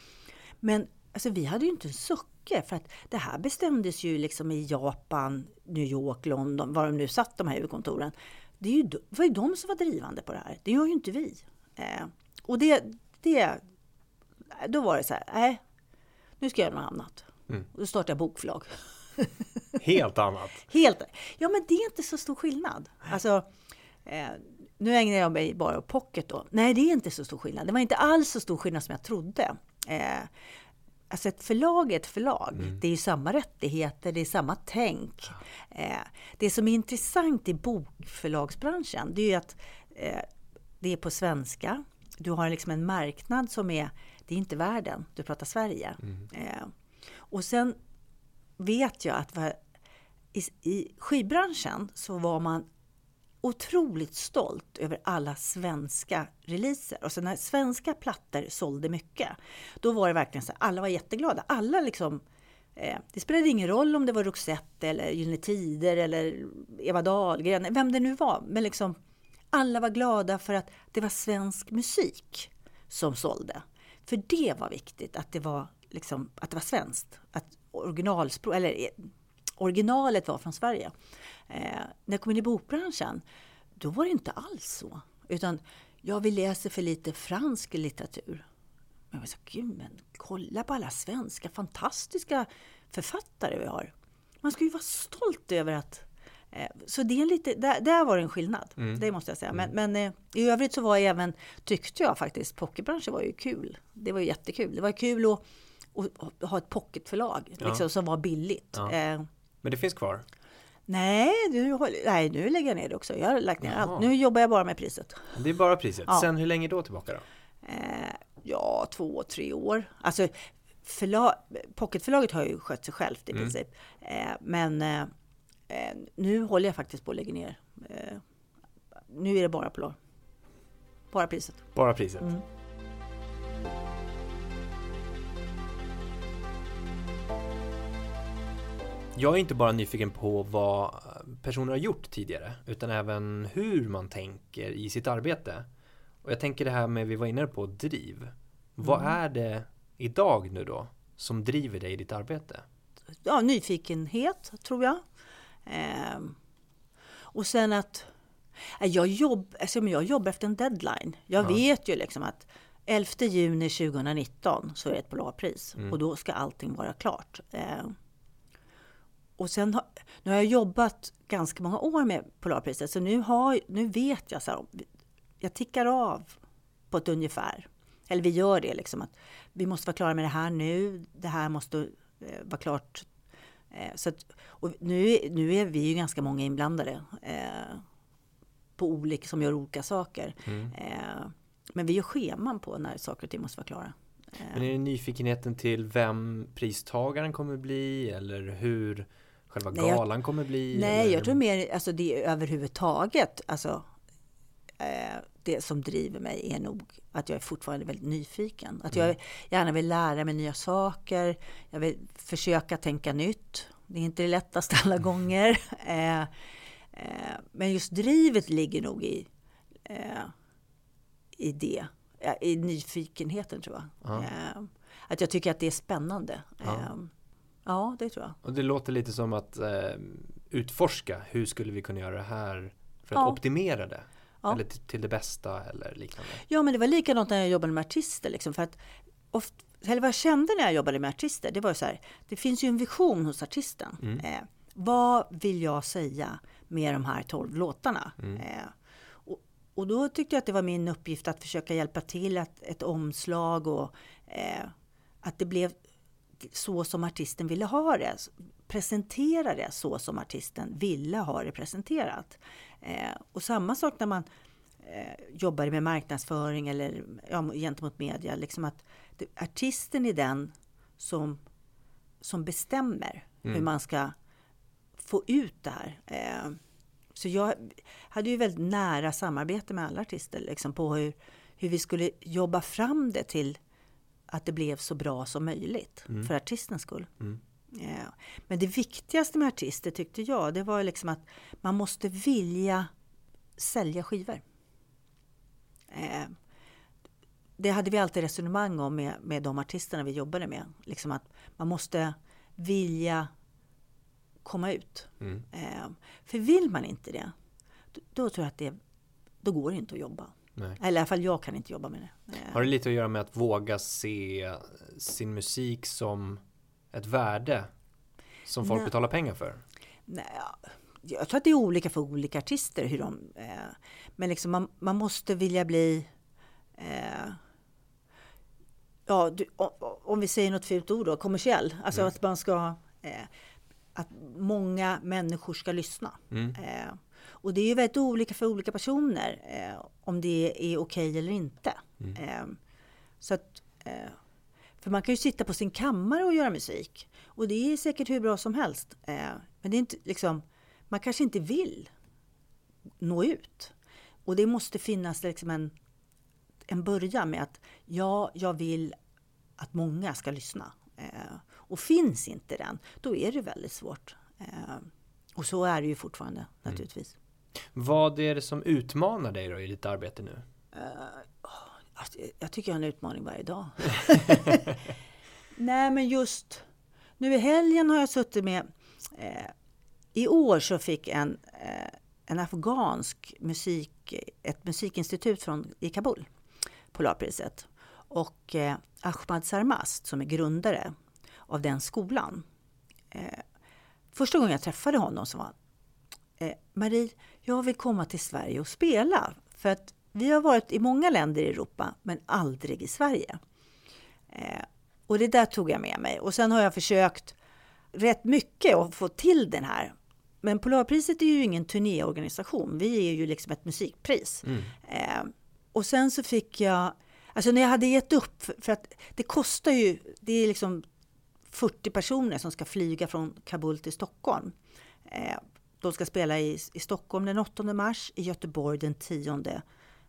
Men alltså, vi hade ju inte en sucke för att det här bestämdes ju liksom i Japan, New York, London, var de nu satt de här huvudkontoren. Det, är ju, det var ju de som var drivande på det här. Det gör ju inte vi. Eh, och det, det, då var det så här, nej, nu ska jag göra något annat. Mm. Och då startade jag bokförlag. Helt annat? Helt. Ja, men det är inte så stor skillnad. Alltså, eh, nu ägnar jag mig bara åt pocket då. Nej, det är inte så stor skillnad. Det var inte alls så stor skillnad som jag trodde. Alltså ett förlag är ett förlag. Mm. Det är samma rättigheter, det är samma tänk. Eh, det som är intressant i bokförlagsbranschen, det är ju att eh, det är på svenska. Du har liksom en marknad som är, det är inte världen, du pratar Sverige. Mm. Eh, och sen vet jag att i, i skivbranschen så var man otroligt stolt över alla svenska releaser. Och så när svenska plattor sålde mycket, då var det verkligen så alla var jätteglada. Alla liksom, eh, det spelade ingen roll om det var Roxette eller Gyllene Tider eller Eva Dahlgren, vem det nu var. Men liksom, alla var glada för att det var svensk musik som sålde. För det var viktigt, att det var, liksom, att det var svenskt. Att originalspråk, eller originalet var från Sverige. Eh, när jag kom in i bokbranschen, då var det inte alls så. Utan, ja, vi läser för lite fransk litteratur. Men jag sa, gud, men kolla på alla svenska fantastiska författare vi har. Man ska ju vara stolt över att eh, så det är lite, där, där var det en skillnad, mm. det måste jag säga. Men, mm. men eh, i övrigt så var jag även, tyckte jag faktiskt, pocketbranschen var ju kul. Det var ju jättekul. Det var kul att, att ha ett pocketförlag ja. liksom, som var billigt. Ja. Eh, men det finns kvar? Nej, nu, nej, nu lägger jag ner det också. Jag har lagt ner Jaha. allt. Nu jobbar jag bara med priset. Det är bara priset. Ja. Sen hur länge då tillbaka då? Eh, ja, två, tre år. Alltså, förlag, pocketförlaget har ju skött sig självt i mm. princip. Eh, men eh, eh nu håller jag faktiskt på att lägga ner. Eh, nu är det bara Polar. Bara priset. Bara priset. Mm. Jag är inte bara nyfiken på vad personer har gjort tidigare utan även hur man tänker i sitt arbete. Och jag tänker det här med, vi var inne på driv. Mm. Vad är det idag nu då som driver dig i ditt arbete? Ja, nyfikenhet tror jag. Eh, och sen att jag, jobb, alltså jag jobbar efter en deadline. Jag ja. vet ju liksom att 11 juni 2019 så är det ett Polarpris mm. och då ska allting vara klart. Eh, och sen har, nu har jag jobbat ganska många år med Polarpriset, så nu, har, nu vet jag så här, jag tickar av på ett ungefär. Eller vi gör det liksom att vi måste vara klara med det här nu. Det här måste eh, vara klart. Eh, så att, och nu, nu är vi ju ganska många inblandade eh, på olika, som gör olika saker. Mm. Eh, men vi gör scheman på när saker och ting måste vara klara. Men är det nyfikenheten till vem pristagaren kommer bli eller hur själva nej, galan jag, kommer bli? Nej, eller? jag tror mer alltså det överhuvudtaget. Alltså, eh, det som driver mig är nog att jag är fortfarande väldigt nyfiken. Att jag mm. gärna vill lära mig nya saker. Jag vill försöka tänka nytt. Det är inte det lättaste alla mm. gånger. Eh, eh, men just drivet ligger nog i, eh, i det. I nyfikenheten tror jag. Eh, att jag tycker att det är spännande. Ja. Ja, det tror jag. Och det låter lite som att eh, utforska hur skulle vi kunna göra det här för att ja. optimera det? Ja. Eller till, till, det bästa eller liknande? Ja, men det var likadant när jag jobbade med artister. Liksom, för att ofta, eller vad jag kände när jag jobbade med artister, det var så här, det finns ju en vision hos artisten. Mm. Eh, vad vill jag säga med de här tolv låtarna? Mm. Eh, och, och, då tyckte jag att det var min uppgift att försöka hjälpa till att ett omslag och eh, att det blev så som artisten ville ha det. Presentera det så som artisten ville ha det presenterat. Eh, och samma sak när man eh, jobbar med marknadsföring eller ja, gentemot media. Liksom att det, artisten är den som, som bestämmer mm. hur man ska få ut det här. Eh, så jag hade ju väldigt nära samarbete med alla artister liksom på hur, hur vi skulle jobba fram det till att det blev så bra som möjligt Mm. för artistens skull. Mm. Eh, Men det viktigaste med artister tyckte jag, det var liksom att man måste vilja sälja skivor. Eh, Det hade vi alltid resonemang om med, med de artisterna vi jobbade med. Liksom att man måste vilja komma ut. Mm. Eh, För vill man inte det, då, då tror jag att det då går det inte att jobba. Nej. Eller i alla fall jag kan inte jobba med det. Eh, Har det lite att göra med att våga se sin musik som ett värde som folk Nej. betalar pengar för? Nej, ja, jag tror att det är olika för olika artister. Hur de, eh, men liksom man, man måste vilja bli... Eh, ja, du, om vi säger något fult ord då, kommersiell. Alltså Mm. att man ska... Eh, att många människor ska lyssna. Mm. Och det är ju väldigt olika för olika personer eh, om det är okej eller inte. Mm. Eh, så att, eh, för man kan ju sitta på sin kammare och göra musik. Och det är säkert hur bra som helst. Eh, men det är inte liksom, man kanske inte vill nå ut. Och det måste finnas liksom en, en början med att ja, jag vill att många ska lyssna. Eh, och finns inte den, då är det väldigt svårt. Eh, och så är det ju fortfarande naturligtvis. Vad är det som utmanar dig då i ditt arbete nu? Eh, alltså, jag tycker jag har en utmaning varje dag. Nej, men just nu i helgen har jag suttit med... Eh, I år så fick en, eh, en afghansk musik, ett musikinstitut från, i Kabul Polarpriset. Och eh, Ahmad Sarmast som är grundare av den skolan. Eh, första gången jag träffade honom så var han eh, Marie, jag vill komma till Sverige och spela. För att vi har varit i många länder i Europa, men aldrig i Sverige. Eh, och det där tog jag med mig. Och sen har jag försökt rätt mycket att få till den här. Men Polarpriset är ju ingen turnéorganisation. Vi är ju liksom ett musikpris. Mm. Eh, och sen så fick jag, alltså när jag hade gett upp, för, att det kostar ju, det är liksom 40 personer som ska flyga från Kabul till Stockholm. Eh, de ska spela i, i Stockholm den 8 mars, i Göteborg den 10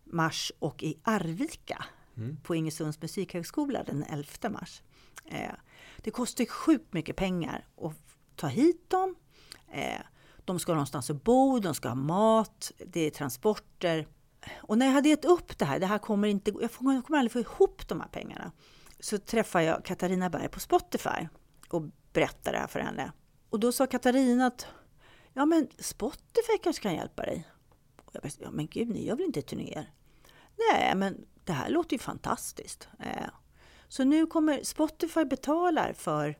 mars och i Arvika Mm. på Ingesunds musikhögskola den 11 mars. Eh, det kostar ju sjukt mycket pengar att ta hit dem. Eh, de ska någonstans att bo, de ska ha mat, det är transporter. Och när jag hade gett upp det här, det här kommer inte, jag kommer aldrig få ihop de här pengarna. Så träffade jag Katarina Berg på Spotify och berättade det här för henne. Och då sa Katarina att ja men Spotify kanske kan hjälpa dig. Jag bara, ja men gud, ni gör väl inte turnéer? Nej, men det här låter ju fantastiskt. Eh, så nu kommer Spotify betalar för,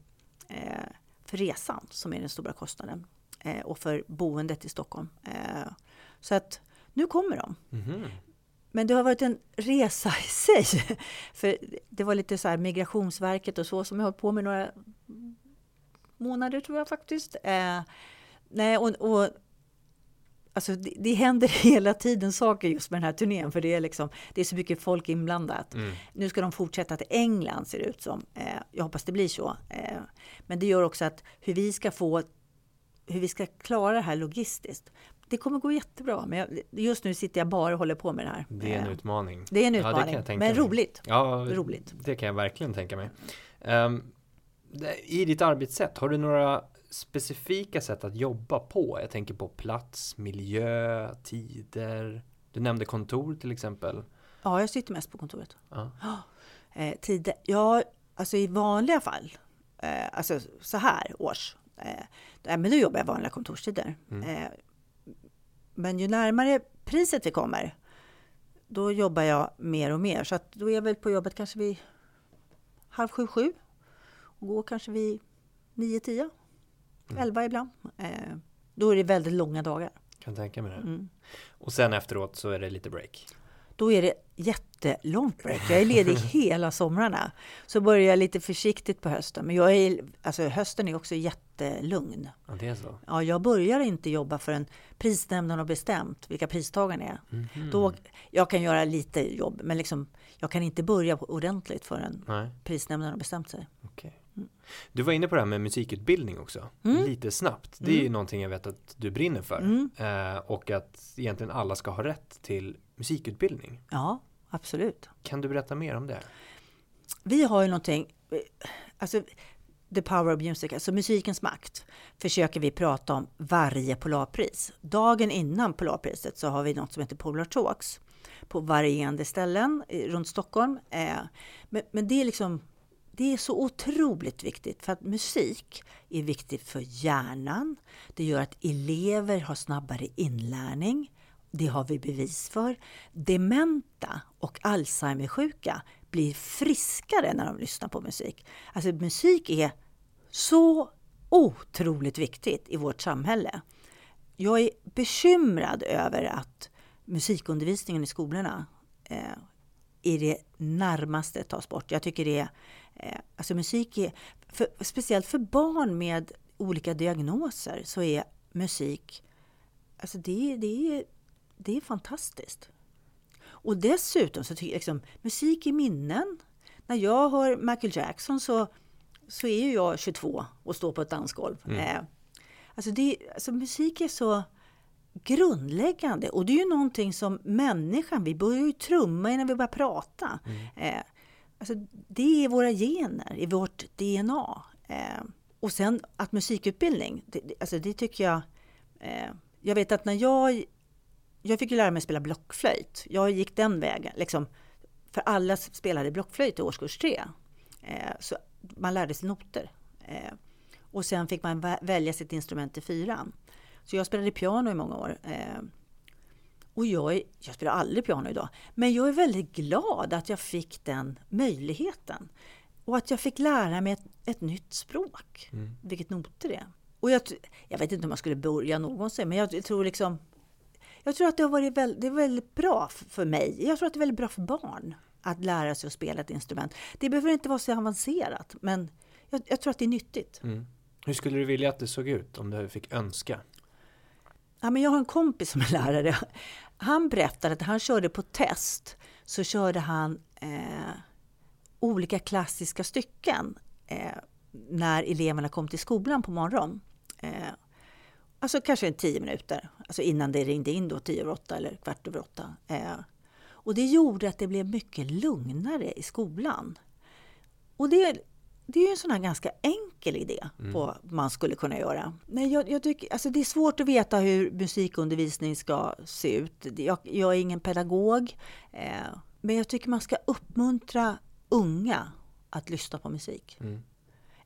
eh, för resan som är den stora kostnaden eh, och för boendet i Stockholm. Eh, så att nu kommer de. Mhm. Men det har varit en resa i sig. För det var lite så här Migrationsverket och så som jag har hållit på med några månader tror jag faktiskt. Nej, och, och alltså det, det händer hela tiden saker just med den här turnén för det är liksom det är så mycket folk inblandat. Mm. Nu ska de fortsätta till England ser det ut som. Eh, jag hoppas det blir så. Eh, men det gör också att hur vi ska få hur vi ska klara det här logistiskt. Det kommer gå jättebra, men jag, just nu sitter jag bara och håller på med det här. Det är en Eh, utmaning. det är en Ja, utmaning, tänka men mig. roligt. Ja, Roligt. det kan jag verkligen tänka mig. Det- I ditt arbetssätt, har du några specifika sätt att jobba på? Jag tänker på plats, miljö, tider. Du nämnde kontor till exempel. Ja, jag sitter mest på kontoret. Ja. Eh, tider, ja, alltså i vanliga fall, eh, alltså så här års, eh, men då jobbar jag vanliga kontorstider. Mm. Eh, men ju närmare priset vi kommer, då jobbar jag mer och mer. Så att då är jag väl på jobbet kanske vid halv sju, sju. Och går kanske vid nio, tio, Mm. elva ibland. Eh, då är det väldigt långa dagar. Kan tänka mig det. Mm. Och sen efteråt så är det lite break. Då är det jättelångt break. Jag är ledig hela somrarna. Så börjar jag lite försiktigt på hösten. Men jag är, alltså hösten är också jättelugn. Ja, det är så. Ja, jag börjar inte jobba förrän prisnämnden har bestämt vilka pristagarna är. Mhm. Då, jag kan göra lite jobb, men liksom, jag kan inte börja ordentligt förrän Nej, prisnämnden har bestämt sig. okej. Du var inne på det här med musikutbildning också. Mm. Lite snabbt. Det är ju någonting jag vet att du brinner för. Mm. Eh, och att egentligen alla ska ha rätt till musikutbildning. Ja, absolut. Kan du berätta mer om det? vi har ju någonting, alltså The Power of Music, alltså musikens makt, försöker vi prata om varje Polarpris. Dagen innan Polarpriset så har vi något som heter Polar Talks på varierande ställen runt Stockholm. Eh, men, men det är liksom det är så otroligt viktigt för att musik är viktigt för hjärnan. Det gör att elever har snabbare inlärning. Det har vi bevis för. Dementa och Alzheimersjuka blir friskare när de lyssnar på musik. Alltså musik är så otroligt viktigt i vårt samhälle. Jag är bekymrad över att musikundervisningen i skolorna eh, i det närmaste tas bort. Jag tycker det är, alltså musik är, för, speciellt för barn med olika diagnoser så är musik, alltså det, det, är, det är fantastiskt. Och dessutom så tycker jag liksom, musik i minnen. När jag hör Michael Jackson så, så är jag 22 och står på ett dansgolv. Mm. Eh, alltså, det, alltså musik är så grundläggande och det är ju någonting som människan, vi börjar ju trumma innan vi börjar prata. Mm. Alltså, det är våra gener, i vårt DNA. Eh, och sen att musikutbildning, det, alltså det tycker jag... Eh, jag vet att när jag jag fick ju lära mig spela blockflöjt. Jag gick den vägen. Liksom, för alla spelade blockflöjt i årskurs tre. Eh, så man lärde sig noter. Eh, och sen fick man välja sitt instrument i fyran. Så jag spelade piano i många år. Eh, och jag, är, jag spelar aldrig piano idag. Men jag är väldigt glad att jag fick den möjligheten. Och att jag fick lära mig ett, ett nytt språk. Mm. Vilket noter är. Och jag, jag vet inte om jag skulle börja någonsin, men jag tror liksom jag tror att det har varit väldigt, det är väldigt bra för mig. Jag tror att det är väldigt bra för barn att lära sig att spela ett instrument. Det behöver inte vara så avancerat, men jag, jag tror att det är nyttigt. Mm. Hur skulle du vilja att det såg ut om du fick önska? Ja, men jag har en kompis som är lärare. Han berättade att han körde på test så körde han eh, olika klassiska stycken eh, när eleverna kom till skolan på morgonen. Eh, Alltså kanske en tio minuter, alltså innan det ringde in då tio över åtta eller kvart över åtta. Eh, och det gjorde att det blev mycket lugnare i skolan. Och det, det är ju en sån här ganska enkel idé mm. på vad man skulle kunna göra. Men jag, jag tycker, alltså det är svårt att veta hur musikundervisning ska se ut. Jag, jag är ingen pedagog. Eh, men jag tycker man ska uppmuntra unga att lyssna på musik. Mm.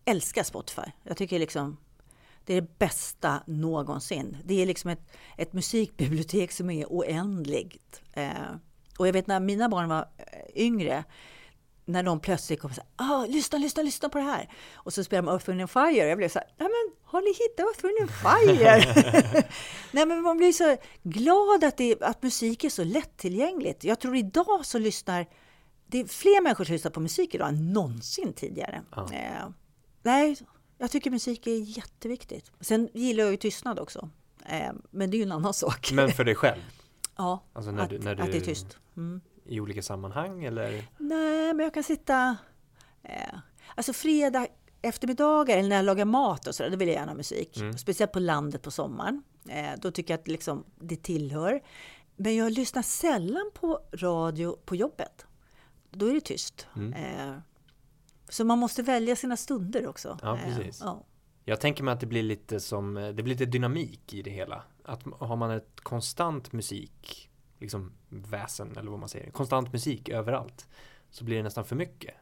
Älska Spotify. Jag tycker liksom det är det bästa någonsin. Det är liksom ett, ett musikbibliotek som är oändligt. Eh, och jag vet när mina barn var eh, yngre, när de plötsligt kom och sa ah, lyssna, lyssna, lyssna på det här. Och så spelade man Earth, Wind Fire. Jag blev så här, Nej, men har ni hittat Earth, Wind Fire? Nej, men man blir så glad att, det, att musik är så lättillgängligt. Jag tror idag så lyssnar det är fler människor som lyssnar på musik idag än någonsin tidigare. Ja. Eh, nej, jag tycker musik är jätteviktigt. Sen gillar jag ju tystnad också. Eh, men det är ju en annan sak. Men för dig själv? ja, alltså när att, du, när du, att det är tyst. Mm. I olika sammanhang eller? Nej, men jag kan sitta... Eh, alltså fredag eftermiddagar eller när jag lagar mat och sådär, då vill jag gärna ha musik. Mm. Speciellt på landet på sommaren. Eh, då tycker jag att liksom, det tillhör. Men jag lyssnar sällan på radio på jobbet. Då är det tyst. Mm. Eh, så man måste välja sina stunder också. Ja, eh, precis. Ja. Jag tänker mig att det blir lite som, det blir lite dynamik i det hela. Att har man ett konstant musik, liksom väsen eller vad man säger, konstant musik överallt, så blir det nästan för mycket.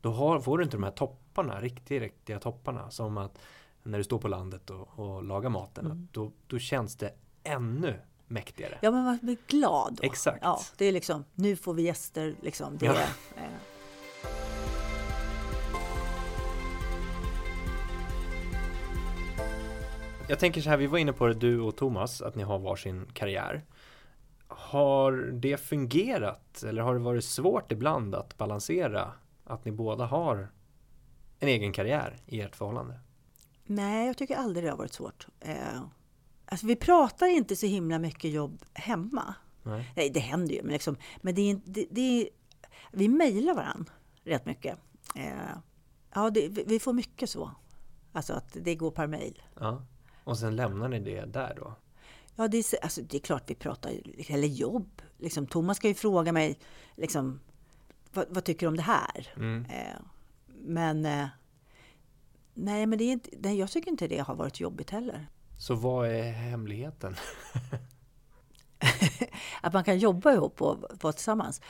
Då har, får du inte de här topparna, riktiga, riktiga topparna, som att när du står på landet och, och lagar maten, mm. då, då känns det ännu mäktigare. Ja, men man blir glad då. Exakt. Ja, det är liksom, nu får vi gäster, liksom. Det, ja. är, eh, jag tänker så här, vi var inne på det du och Thomas, att ni har varsin karriär. Har det fungerat eller har det varit svårt ibland att balansera att ni båda har en egen karriär i ert förhållande? Nej, jag tycker aldrig det har varit svårt. Eh, alltså vi pratar inte så himla mycket jobb hemma. Nej, Nej det händer ju, men, liksom, men det är, det, det är, vi mejlar varandra rätt mycket. Eh, ja, det, vi får mycket så. Alltså att det går per mejl. Ja. Och sen lämnar ni det där då? Ja, det är, alltså, det är klart vi pratar eller jobb. Liksom, Thomas ska ju fråga mig liksom, vad, vad, tycker du om det här? Mm. Eh, men eh, nej, men det är inte, nej, jag tycker inte det har varit jobbigt heller. Så vad är hemligheten? att man kan jobba ihop och vara tillsammans.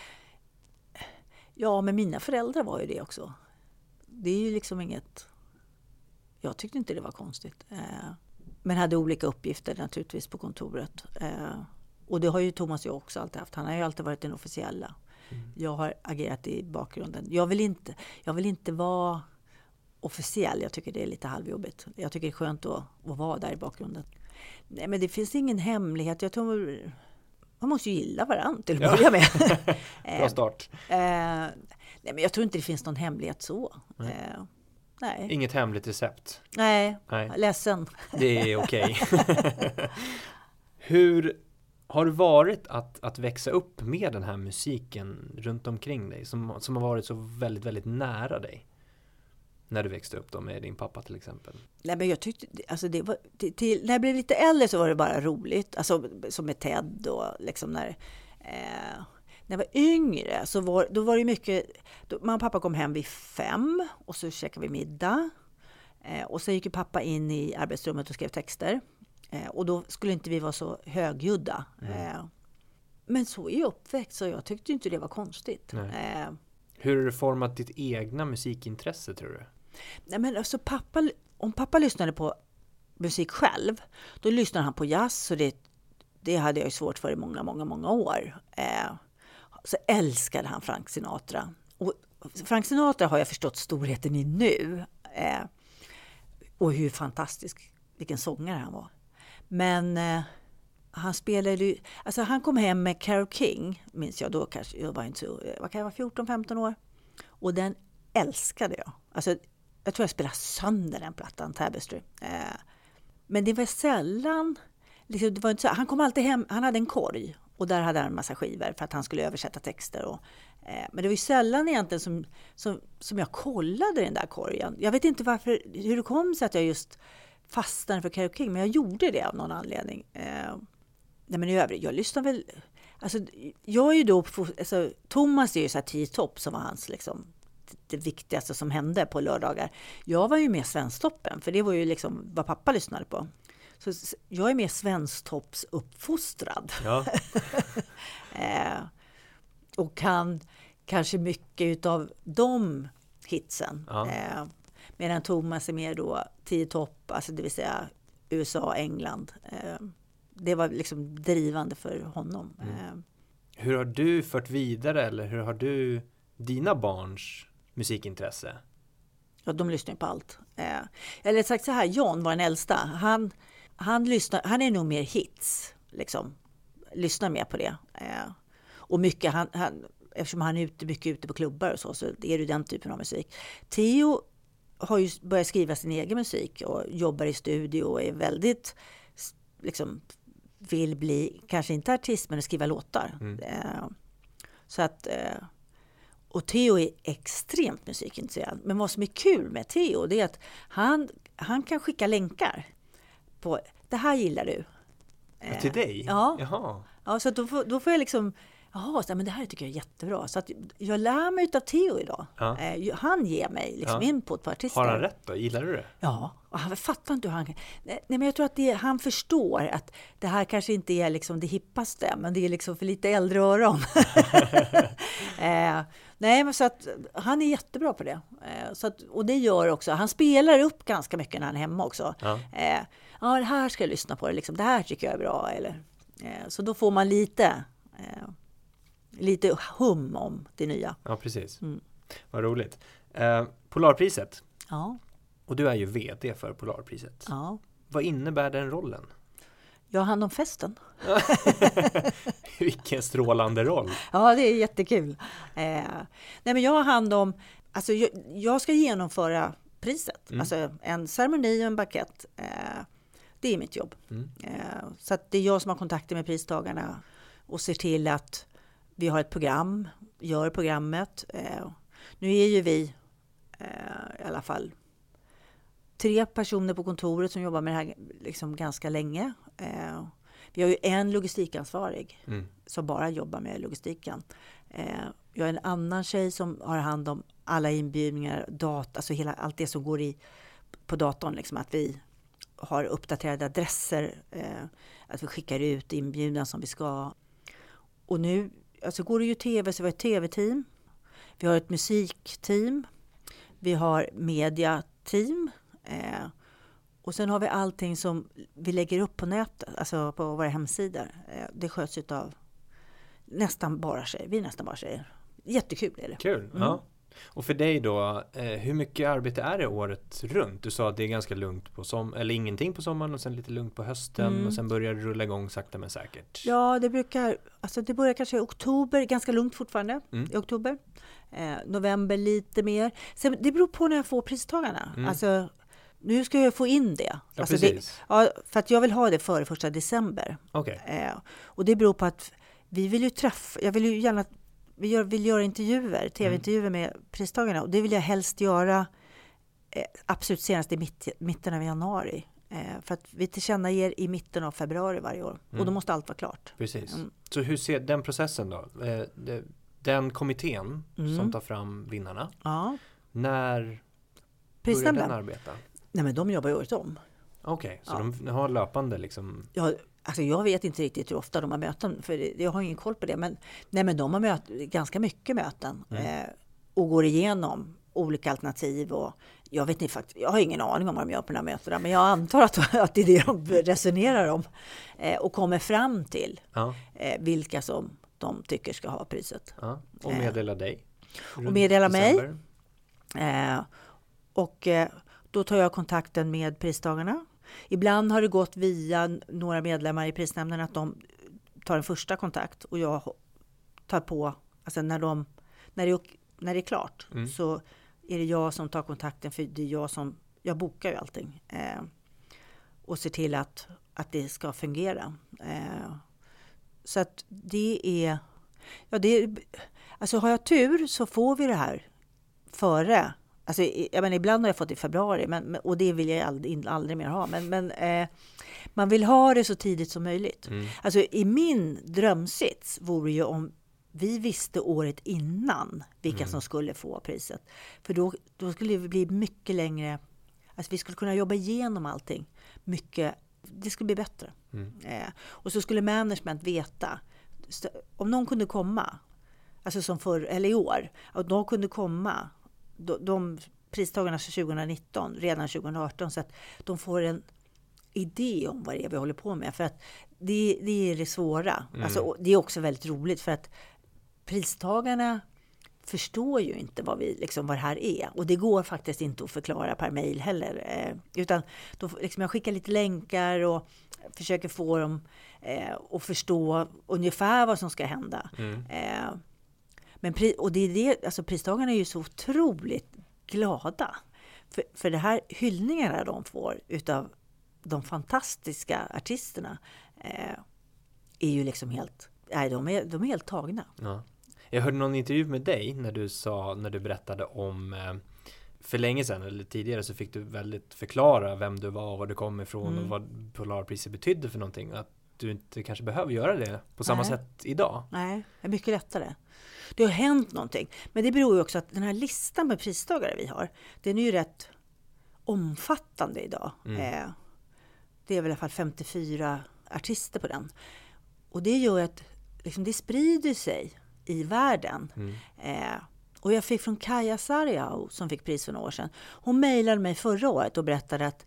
Ja, men mina föräldrar var ju det också. Det är ju liksom inget... Jag tyckte inte det var konstigt. Eh, men hade olika uppgifter naturligtvis på kontoret. Eh, och det har ju Thomas och jag också alltid haft. Han har ju alltid varit den officiella. Mm. Jag har agerat i bakgrunden. Jag vill, inte, jag vill inte vara officiell. Jag tycker det är lite halvjobbigt. Jag tycker det är skönt att, att vara där i bakgrunden. Nej, men det finns ingen hemlighet. Jag tror man måste ju gilla varandra till att börja med. Bra start. Eh, nej, men jag tror inte det finns någon hemlighet så. Nej. Eh, nej. Inget hemligt recept? Nej, nej. ledsen. Det är okej. Hur har det varit att, att växa upp med den här musiken runt omkring dig som, som har varit så väldigt, väldigt nära dig? När du växte upp då med din pappa till exempel? Nej, men jag tyckte, alltså det var, till, till, när jag blev lite äldre så var det bara roligt. Alltså som med Ted och liksom när, eh, när jag var yngre så var, då var det mycket, då, mamma och pappa kom hem vid fem och så käkade vi middag. Eh, och så gick pappa in i arbetsrummet och skrev texter. Eh, och då skulle inte vi vara så högljudda. Mm. Eh, men så är jag uppväxt så jag tyckte inte det var konstigt. Eh, Hur har det format ditt egna musikintresse tror du? Nej, men alltså pappa, om pappa lyssnade på musik själv, då lyssnade han på jazz och det, det hade jag ju svårt för i många, många, många år. Så älskade han Frank Sinatra. Och Frank Sinatra har jag förstått storheten i nu. Eh, och hur fantastisk, vilken sångare han var. Men eh, han spelade ju, alltså han kom hem med Carole King, minns jag då kanske, jag var inte så, eh, vad kan jag vara, 14-15 år. Och den älskade jag. Alltså jag tror jag spelade sönder den plattan, Tapestry. Eh, men det var sällan... Liksom, det var inte så, han kom alltid hem, han hade en korg och där hade han en massa skivor för att han skulle översätta texter. Och, eh, men det var ju sällan egentligen som, som, som jag kollade den där korgen. Jag vet inte varför, hur det kom sig att jag just fastnade för Carole King, men jag gjorde det av någon anledning. Eh, nej men i övrigt, jag lyssnar väl... Alltså, jag är ju då... Alltså, Thomas är ju så här tio topp som var hans liksom, det viktigaste som hände på lördagar. Jag var ju med Svensktoppen, för det var ju liksom vad pappa lyssnade på. Så jag är mer Svensktoppsuppfostrad. Ja. eh, och kan kanske mycket av de hitsen. Ja. Eh, medan Thomas är mer då tio topp, alltså det vill säga USA, England. Eh, det var liksom drivande för honom. Mm. Eh. Hur har du fört vidare eller hur har du dina barns musikintresse? Ja, de lyssnar på allt. Eh, eller sagt så här, John var den äldsta. Han, han, lyssnar, han är nog mer hits, liksom. Lyssnar mer på det. Eh, och mycket, han, han, eftersom han är ute, mycket ute på klubbar och så, så är det den typen av musik. Theo har ju börjat skriva sin egen musik och jobbar i studio och är väldigt, liksom, vill bli, kanske inte artist, men skriva låtar. Mm. Eh, så att eh, och Theo är extremt musikintresserad. Men vad som är kul med Theo det är att han, han kan skicka länkar. På Det här gillar du. Ja, till dig? Ja. Jaha. ja så då får, då får jag liksom Jaha, men det här tycker jag är jättebra. Så att jag lär mig av Theo idag. Ja. Eh, han ger mig liksom ja. input på artister. Har han rätt då? Gillar du det? Ja, och han fattar inte hur han kan... Nej, men jag tror att det, han förstår att det här kanske inte är liksom det hippaste, men det är liksom för lite äldre öron. eh, nej, men så att han är jättebra på det. Eh, så att, och det gör också, han spelar upp ganska mycket när han är hemma också. Ja, eh, ja det här ska jag lyssna på, liksom, det här tycker jag är bra. Eller, eh, så då får man lite eh, lite hum om det nya. Ja, precis. Mm. Vad roligt. Eh, Polarpriset. Ja. Och du är ju VD för Polarpriset. Ja. Vad innebär den rollen? Jag har hand om festen. Vilken strålande roll! Ja, det är jättekul. Eh, nej, men jag har hand om, alltså jag, jag ska genomföra priset, mm. alltså en ceremoni och en bakett. Eh, det är mitt jobb. Mm. Eh, så att det är jag som har kontakter med pristagarna och ser till att vi har ett program, gör programmet. Eh, nu är ju vi eh, i alla fall tre personer på kontoret som jobbar med det här liksom ganska länge. Vi har ju en logistikansvarig mm. som bara jobbar med logistiken. Jag har en annan tjej som har hand om alla inbjudningar, data, alltså hela, allt det som går i på datorn. Liksom, att vi har uppdaterade adresser, eh, att vi skickar ut inbjudan som vi ska. Och nu alltså går det ju tv, så vi har ett tv-team. Vi har ett musikteam. Vi har mediateam. Eh, och sen har vi allting som vi lägger upp på nätet, alltså på våra hemsidor. Eh, det sköts av nästan bara tjejer. Vi är nästan bara tjejer. Jättekul är det. Kul! Mm. Ja. Och för dig då, eh, hur mycket arbete är det året runt? Du sa att det är ganska lugnt på sommaren, eller ingenting på sommaren och sen lite lugnt på hösten mm. och sen börjar det rulla igång sakta men säkert. Ja, det brukar, alltså det börjar kanske i oktober, ganska lugnt fortfarande mm. i oktober. Eh, november lite mer. Sen, det beror på när jag får pristagarna. Mm. Alltså, nu ska jag få in det. Ja, alltså precis. Det, ja, för att jag vill ha det före första december. Okay. Eh, och det beror på att vi vill ju träffa, jag vill ju gärna vi gör, vill göra intervjuer, tv-intervjuer mm. med pristagarna och det vill jag helst göra eh, absolut senast i mitt, mitten av januari. Eh, för att vi tillkännager i mitten av februari varje år mm. och då mm. måste allt vara klart. Precis. Mm. Så hur ser den processen då? Eh, den kommittén som mm. tar fram vinnarna. Ja. När börjar den arbeta? Nej men de jobbar ju året om. Okej, okay, så ja. de har löpande liksom? Ja, Alltså jag vet inte riktigt hur ofta de har möten, för jag har ingen koll på det. Men, nej, men de har möt, ganska mycket möten mm. eh, och går igenom olika alternativ. Och jag, vet inte, jag har ingen aning om vad de gör på de här mötena, men jag antar att, att det är det de resonerar om eh, och kommer fram till ja. eh, vilka som de tycker ska ha priset. Ja. Och meddela dig? Och meddela mig. Eh, och eh, då tar jag kontakten med pristagarna Ibland har det gått via några medlemmar i prisnämnden att de tar en första kontakt och jag tar på, alltså när, de, när, det, när det är klart mm. så är det jag som tar kontakten för det är jag som, jag bokar ju allting. Eh, och ser till att, att det ska fungera. Eh, så att det är, ja det, alltså har jag tur så får vi det här före Alltså, jag menar, ibland har jag fått i februari men, och det vill jag aldrig, aldrig mer ha. Men, men eh, man vill ha det så tidigt som möjligt. Mm. Alltså, I min drömsits vore ju om vi visste året innan vilka mm. som skulle få priset. För då, då skulle det bli mycket längre... Alltså vi skulle kunna jobba igenom allting mycket. Det skulle bli bättre. Mm. Eh, och så skulle management veta. Om någon kunde komma, alltså som för, eller i år, att någon kunde komma de, de pristagarna för 2019 redan 2018 så att de får en idé om vad det är vi håller på med. För att det, det är det svåra. Mm. Alltså, det är också väldigt roligt för att pristagarna förstår ju inte vad, vi, liksom, vad det här är. Och det går faktiskt inte att förklara per mail heller. Eh, utan då, liksom, jag skickar lite länkar och försöker få dem eh, att förstå ungefär vad som ska hända. Mm. Eh, men och det är det, alltså pristagarna är ju så otroligt glada. För, för det här hyllningarna de får utav de fantastiska artisterna eh, är ju liksom helt, nej, de, är, de är helt tagna. Ja. Jag hörde någon intervju med dig när du sa, när du berättade om eh, för länge sedan eller tidigare så fick du väldigt förklara vem du var, var du kom ifrån mm. och vad Polarpriset betydde för någonting. Att du inte kanske behöver göra det på samma Nej. sätt idag. Nej, det är mycket lättare. Det har hänt någonting. Men det beror ju också att den här listan med pristagare vi har, den är ju rätt omfattande idag. Mm. Eh, det är väl i alla fall 54 artister på den. Och det gör att liksom, det sprider sig i världen. Mm. Eh, och jag fick från Kaja Sarjau som fick pris för några år sedan. Hon mejlade mig förra året och berättade att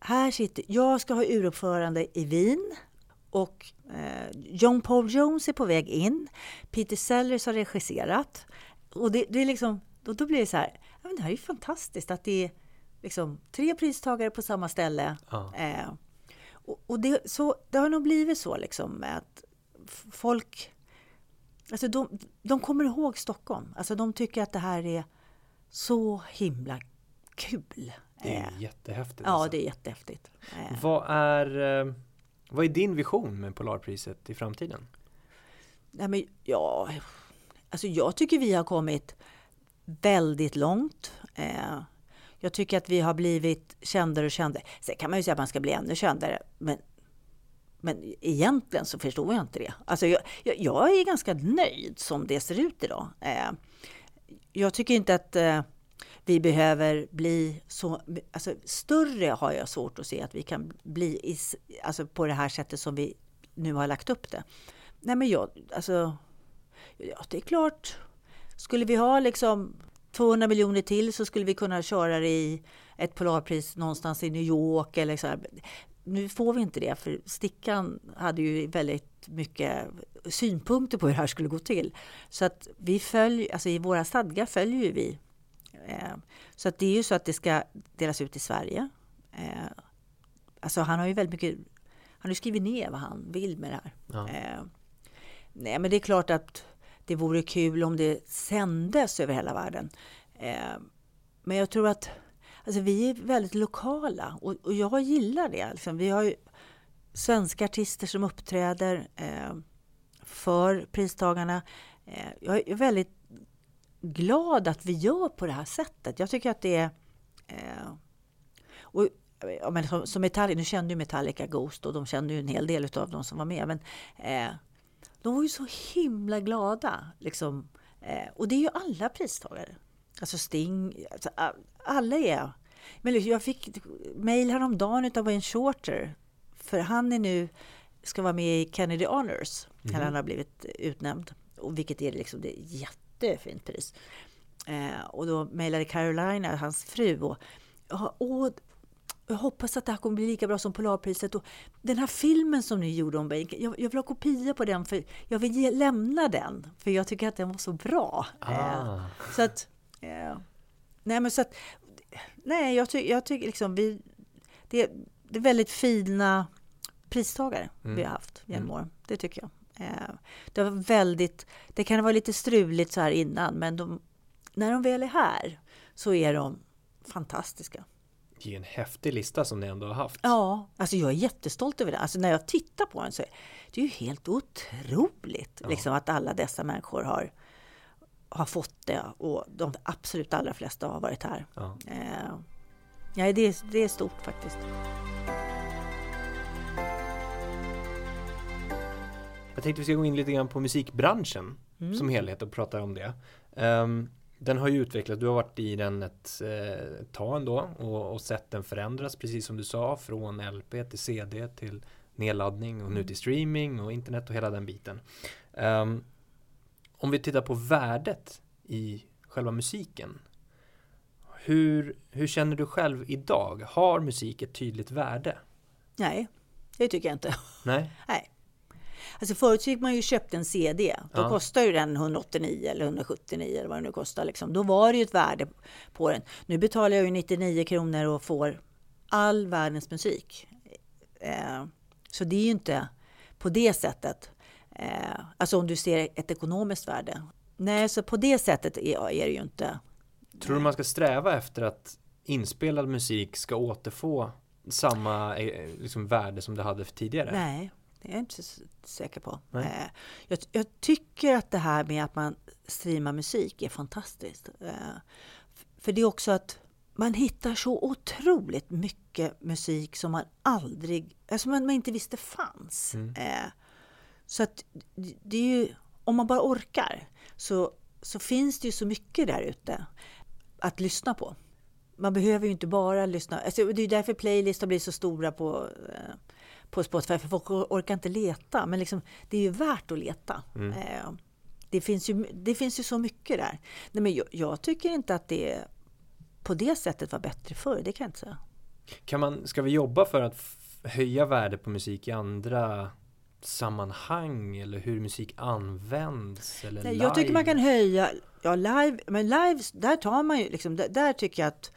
här sitter, jag ska ha uruppförande i Wien och eh, John Paul Jones är på väg in. Peter Sellers har regisserat. Och det, det är liksom, då, då blir det så här, ja, men det här är ju fantastiskt att det är liksom tre pristagare på samma ställe. Ja. Eh, och, och det, så, det har nog blivit så liksom att folk Alltså de, de kommer ihåg Stockholm. Alltså de tycker att det här är så himla kul. Det är eh, jättehäftigt. Ja, alltså. det är jättehäftigt. Eh. Vad är eh, vad är din vision med Polarpriset i framtiden? Nej, men, ja, alltså jag tycker vi har kommit väldigt långt. Eh, jag tycker att vi har blivit kändare och kändare. Sen kan man ju säga att man ska bli ännu kändare. Men men egentligen så förstår jag inte det. Alltså jag, jag, jag är ganska nöjd som det ser ut idag. Eh, jag tycker inte att eh, vi behöver bli så... Alltså större har jag svårt att se att vi kan bli i, alltså på det här sättet som vi nu har lagt upp det. Nej men jag, alltså... Ja, det är klart. Skulle vi ha liksom 200 miljoner till så skulle vi kunna köra det i ett Polarpris någonstans i New York eller så här. Nu får vi inte det för Stickan hade ju väldigt mycket synpunkter på hur det här skulle gå till. Så att vi följer, alltså i våra stadgar följer vi. Eh, så att det är ju så att det ska delas ut i Sverige. Eh, alltså han har ju väldigt mycket, han har skrivit ner vad han vill med det här. Ja. Eh, nej men det är klart att det vore kul om det sändes över hela världen. men jag tror att alltså vi är väldigt lokala och, och jag gillar det. Liksom. Vi har ju svenska artister som uppträder för pristagarna. Jag är väldigt glad att vi gör på det här sättet. Jag tycker att det är... Eh, och, ja, men som, som Metallica, nu kände ju Metallica Ghost och de kände ju en hel del av de som var med. Men eh, de var ju så himla glada. Liksom. Eh, och det är ju alla pristagare. Alltså Sting, alltså, alla är... Men jag fick mejl häromdagen av Wayne Shorter. För han är nu, ska vara med i Kennedy Honors. Mm. han har blivit utnämnd. Och vilket är liksom det jättefint pris. Eh, och då mejlade Carolina, hans fru. Och, och, jag hoppas att det här kommer bli lika bra som Polarpriset. Och den här filmen som ni gjorde om Baker, jag, jag vill ha kopia på den för jag vill ge, lämna den. För jag tycker att den var så bra. Ah. Eh, så att... Eh, nej, men så att... Nej, jag, ty, jag tycker liksom vi... Det, det är väldigt fina pristagare mm. vi har haft genom mm. åren. Det tycker jag. Eh, det var väldigt... Det kan vara lite struligt så här innan, men de, när de väl är här så är de fantastiska. Det är en häftig lista som ni ändå har haft. Ja, alltså jag är jättestolt över det. Alltså när jag tittar på den så är det ju helt otroligt ja. liksom, att alla dessa människor har, har fått det och de absolut allra flesta har varit här. Ja. Eh, ja, det, är, det är stort faktiskt. Jag tänkte vi ska gå in lite grann på musikbranschen mm. som helhet och prata om det. Um, den har ju utvecklats, du har varit i den ett eh, tag ändå och, och sett den förändras precis som du sa från LP till CD till nedladdning och nu mm. till streaming och internet och hela den biten. Um, om vi tittar på värdet i själva musiken. Hur, hur känner du själv idag? Har musik ett tydligt värde? Nej, det tycker jag inte. Nej. Nej. Alltså förut gick man ju köpte en CD. Då ja. kostade ju den 189 eller 179 eller vad det nu kostar. Liksom. Då var det ju ett värde på den. Nu betalar jag ju 99 kronor och får all världens musik. Eh, så det är ju inte på det sättet. Eh, alltså om du ser ett ekonomiskt värde. Nej, så på det sättet är, är det ju inte. Tror du man ska sträva efter att inspelad musik ska återfå samma eh, liksom, värde som det hade tidigare? Nej, det är jag inte så säker på. Eh, jag, jag, tycker att det här med att man streamar musik är fantastiskt. Eh, för det är också att man hittar så otroligt mycket musik som man aldrig, alltså man, man inte visste fanns. Mm. Eh, så att det är ju, om man bara orkar så, så finns det ju så mycket där ute att lyssna på. Man behöver ju inte bara lyssna, alltså det är därför playlistar blir så stora på på Spotify för folk orkar inte leta. Men liksom, det är ju värt att leta. Mm. Eh, det, finns ju, det finns ju så mycket där. Nej, men jag, jag, tycker inte att det på det sättet var bättre förr. Det kan jag inte säga. Kan man, ska vi jobba för att höja värdet på musik i andra sammanhang eller hur musik används? Eller Nej, live? Jag tycker man kan höja, ja live, men live, där tar man ju liksom, där, där tycker jag att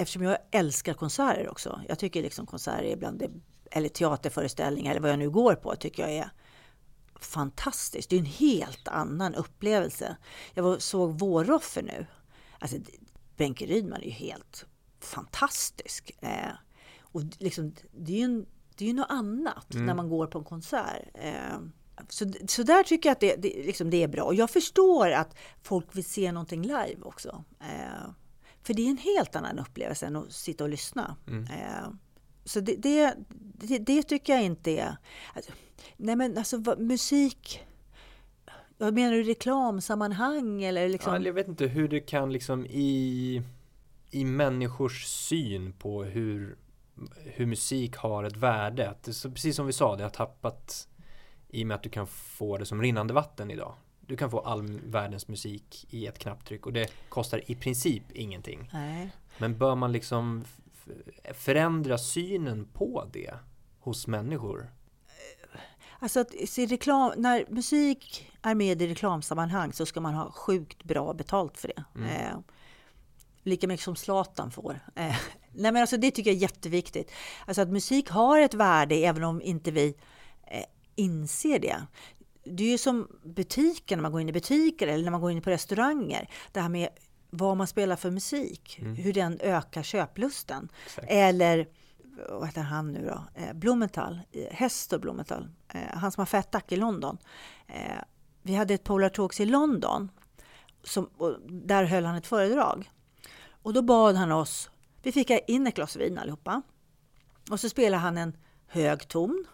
Eftersom jag älskar konserter också. Jag tycker liksom konserter är bland det eller teaterföreställningar eller vad jag nu går på tycker jag är fantastiskt. Det är en helt annan upplevelse. Jag såg Våroffer nu. Alltså, Benke Rydman är ju helt fantastisk. Eh, och liksom, det är ju en, det är ju något annat mm. när man går på en konsert. Eh, så, så där tycker jag att det, det, liksom det är bra. Och jag förstår att folk vill se någonting live också. Eh, för det är en helt annan upplevelse än att sitta och lyssna. Mm. Så det, det, det, det, tycker jag inte är... Alltså, nej men alltså vad, musik... Vad menar du, reklamsammanhang eller liksom? Ja, jag vet inte hur det kan liksom i, i människors syn på hur, hur musik har ett värde. Att så precis som vi sa, det har tappat i och med att du kan få det som rinnande vatten idag. Du kan få all världens musik i ett knapptryck och det kostar i princip ingenting. Nej. Men bör man liksom förändra synen på det hos människor? Alltså att se reklam, när musik är med i reklamsammanhang så ska man ha sjukt bra betalt för det. Mm. Eh, lika mycket som Zlatan får. Eh, nej men alltså det tycker jag är jätteviktigt. Alltså att musik har ett värde även om inte vi eh, inser det. Det är ju som butiken, när man går in i butiker eller när man går in på restauranger. Det här med vad man spelar för musik, mm. hur den ökar köplusten. Exakt. Eller vad heter han nu då? Eh, Blumenthal, eh, Hestor Blumenthal, eh, han som har Fat i London. Vi hade ett Polar Talks i London, som, där höll han ett föredrag. Och då bad han oss, vi fick in ett glas vin allihopa. Och så spelade han en hög ton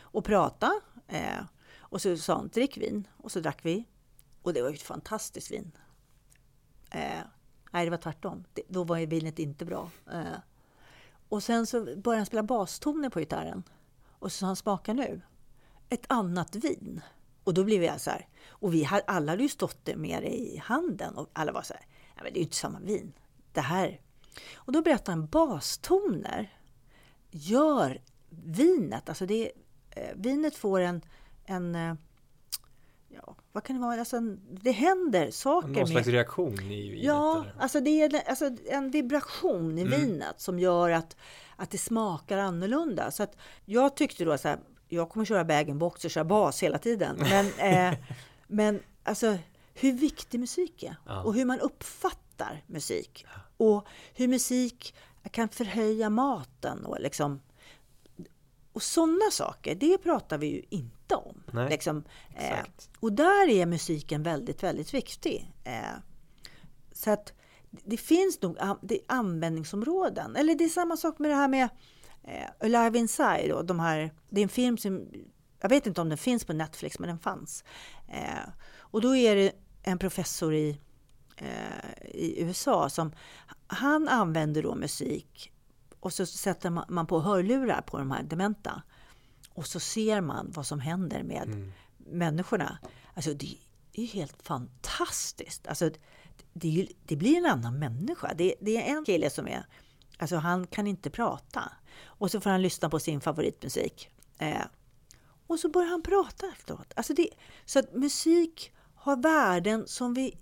och pratade. Och så sa han, drick vin. Och så drack vi. Och det var ett fantastiskt vin. Eh, nej, det var tvärtom. Det, då var vinet inte bra. Eh, och sen så började han spela bastoner på gitarren. Och så sa han, smaka nu. Ett annat vin. Och då blev jag så här. Och vi hade, alla hade ju stått det med det i handen. Och alla var så här, nej men det är ju inte samma vin. Det här. Och då berättade han, bastoner gör vinet, alltså det, eh, vinet får en, en eh, ja, vad kan det vara? Alltså, det händer saker. Någon slags med, reaktion i vinet? Ja, alltså det är alltså en vibration i mm. vinet som gör att, att det smakar annorlunda. Så att jag tyckte då så här, jag kommer köra och köra bas hela tiden. Men, eh, men alltså hur viktig musik är ja. och hur man uppfattar musik. Och hur musik kan förhöja maten och liksom och sådana saker, det pratar vi ju inte om. Liksom, eh, och där är musiken väldigt, väldigt viktig. Eh, så att det finns nog det användningsområden. Eller det är samma sak med det här med eh, Alive Inside. Och de här, det är en film som, jag vet inte om den finns på Netflix, men den fanns. Eh, och då är det en professor i, eh, i USA som han använder då musik och så sätter man på hörlurar på de här dementa. Och så ser man vad som händer med mm. människorna. Alltså det är helt fantastiskt. Alltså, det, det, blir en annan människa. Det, det, är en kille som är... Alltså han kan inte prata. Och så får han lyssna på sin favoritmusik. Eh, och så börjar han prata efteråt. Alltså det, så att musik har värden som vi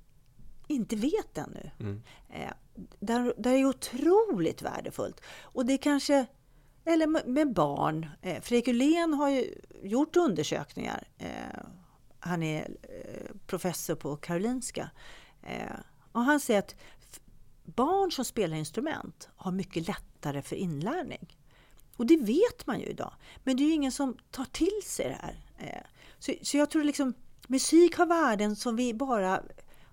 inte vet ännu. Mm. Eh, där, där är otroligt värdefullt. Och det kanske, eller med barn. Eh, Fredrik Ullén har ju gjort undersökningar. Eh, han är eh, professor på Karolinska. Och han säger att barn som spelar instrument har mycket lättare för inlärning. Och det vet man ju idag. Men det är ju ingen som tar till sig det här. Så, så jag tror liksom musik har värden som vi bara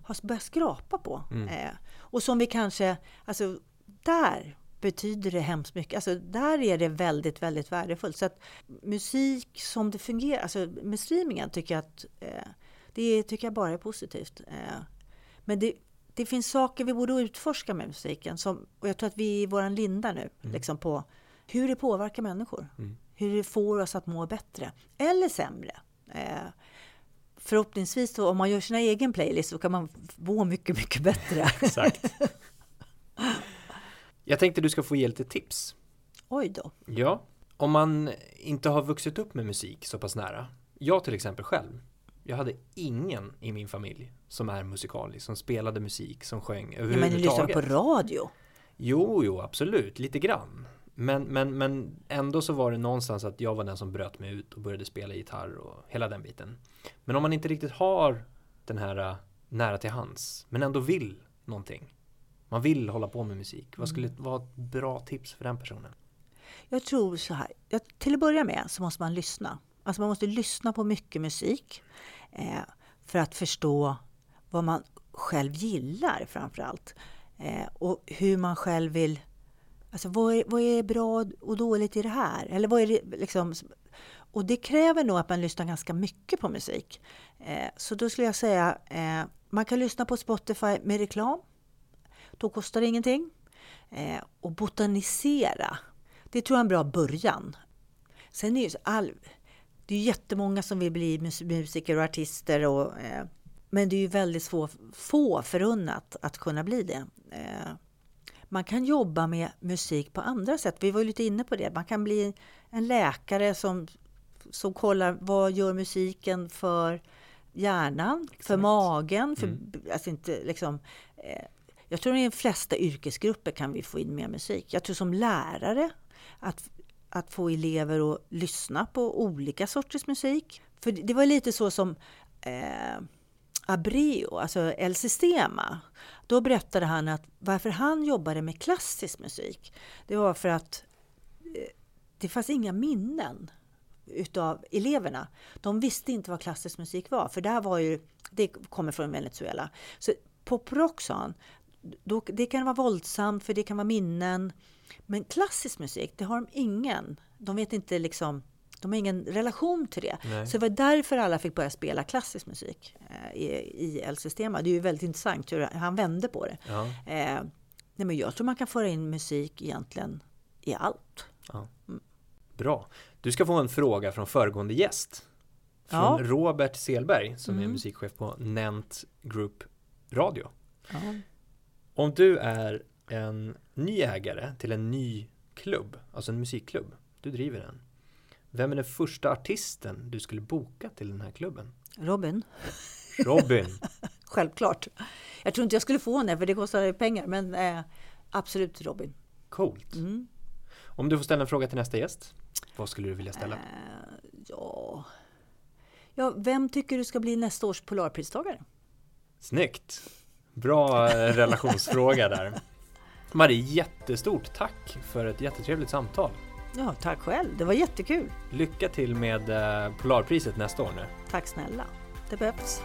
har börjat skrapa på. Mm. Och som vi kanske, alltså där betyder det hemskt mycket. Alltså där är det väldigt, väldigt värdefullt. Så att musik som det fungerar, alltså med streamingen tycker jag att eh, det tycker jag bara är positivt. Eh, men det, det finns saker vi borde utforska med musiken. Som, och jag tror att vi är i våran linda nu, mm. liksom på hur det påverkar människor. Mm. Hur det får oss att må bättre eller sämre. Eh, förhoppningsvis så om man gör sina egen playlist så kan man må mycket, mycket bättre. Exakt. Jag tänkte du ska få ge lite tips. Oj då. Ja, om man inte har vuxit upp med musik så pass nära. Jag till exempel själv. Jag hade ingen i min familj som är musikalisk, som spelade musik, som sjöng överhuvudtaget. Ja, men du lyssnar på radio? Jo, jo, absolut, lite grann. Men, men, men ändå så var det någonstans att jag var den som bröt mig ut och började spela gitarr och hela den biten. Men om man inte riktigt har den här äh, nära till hands, men ändå vill någonting. Man vill hålla på med musik. Vad skulle mm. vara ett bra tips för den personen? Jag tror så här. Till att börja med så måste man lyssna. Alltså man måste lyssna på mycket musik eh, för att förstå vad man själv gillar framför allt. Eh, och hur man själv vill Alltså vad är, vad är bra och dåligt i det här? Eller vad är det liksom? Och det kräver nog att man lyssnar ganska mycket på musik. Eh, så då skulle jag säga, eh, man kan lyssna på Spotify med reklam. Då kostar det ingenting. Eh, och botanisera, det tror jag är en bra början. Sen är det ju all, det är jättemånga som vill bli musiker och artister. Och, eh, men det är ju väldigt få, få förunnat att kunna bli det. Eh, man kan jobba med musik på andra sätt. Vi var ju lite inne på det. Man kan bli en läkare som, som kollar vad gör musiken för hjärnan, för magen. För, mm. alltså inte, liksom, eh, jag tror i de flesta yrkesgrupper kan vi få in mer musik. Jag tror som lärare att, att få elever att lyssna på olika sorters musik. För det var lite så som eh, Abreu, alltså El Sistema, då berättade han att varför han jobbade med klassisk musik, det var för att eh, det fanns inga minnen utav eleverna. De visste inte vad klassisk musik var, för där var ju, det kommer från Venezuela. Så poprock sa han, då, det kan vara våldsamt för det kan vara minnen. Men klassisk musik, det har de ingen. De vet inte liksom de har ingen relation till det. Nej. Så det var därför alla fick börja spela klassisk musik eh, i, i El-Sistema. Det är ju väldigt intressant hur han vände på det. Ja. Eh, nej men jag tror man kan föra in musik egentligen i allt. Ja. Mm. Bra. Du ska få en fråga från föregående gäst. Från ja. Robert Selberg som mm. är musikchef på Nent Group Radio. Om du är en ny ägare till en ny klubb, alltså en musikklubb, du driver den. Vem är den första artisten du skulle boka till den här klubben? Robin. Robin. Självklart. Jag tror inte jag skulle få henne för det kostar pengar men eh, absolut Robin. Coolt. Mm. Om du får ställa en fråga till nästa gäst, vad skulle du vilja ställa? Eh, ja. ja, vem tycker du ska bli nästa års Polarpristagare? Snyggt! Bra eh, relationsfråga där. Marie, jättestort tack för ett jättetrevligt samtal. Ja, tack själv. Det var jättekul. Lycka till med eh, Polarpriset nästa år nu. Tack snälla. Det behövs.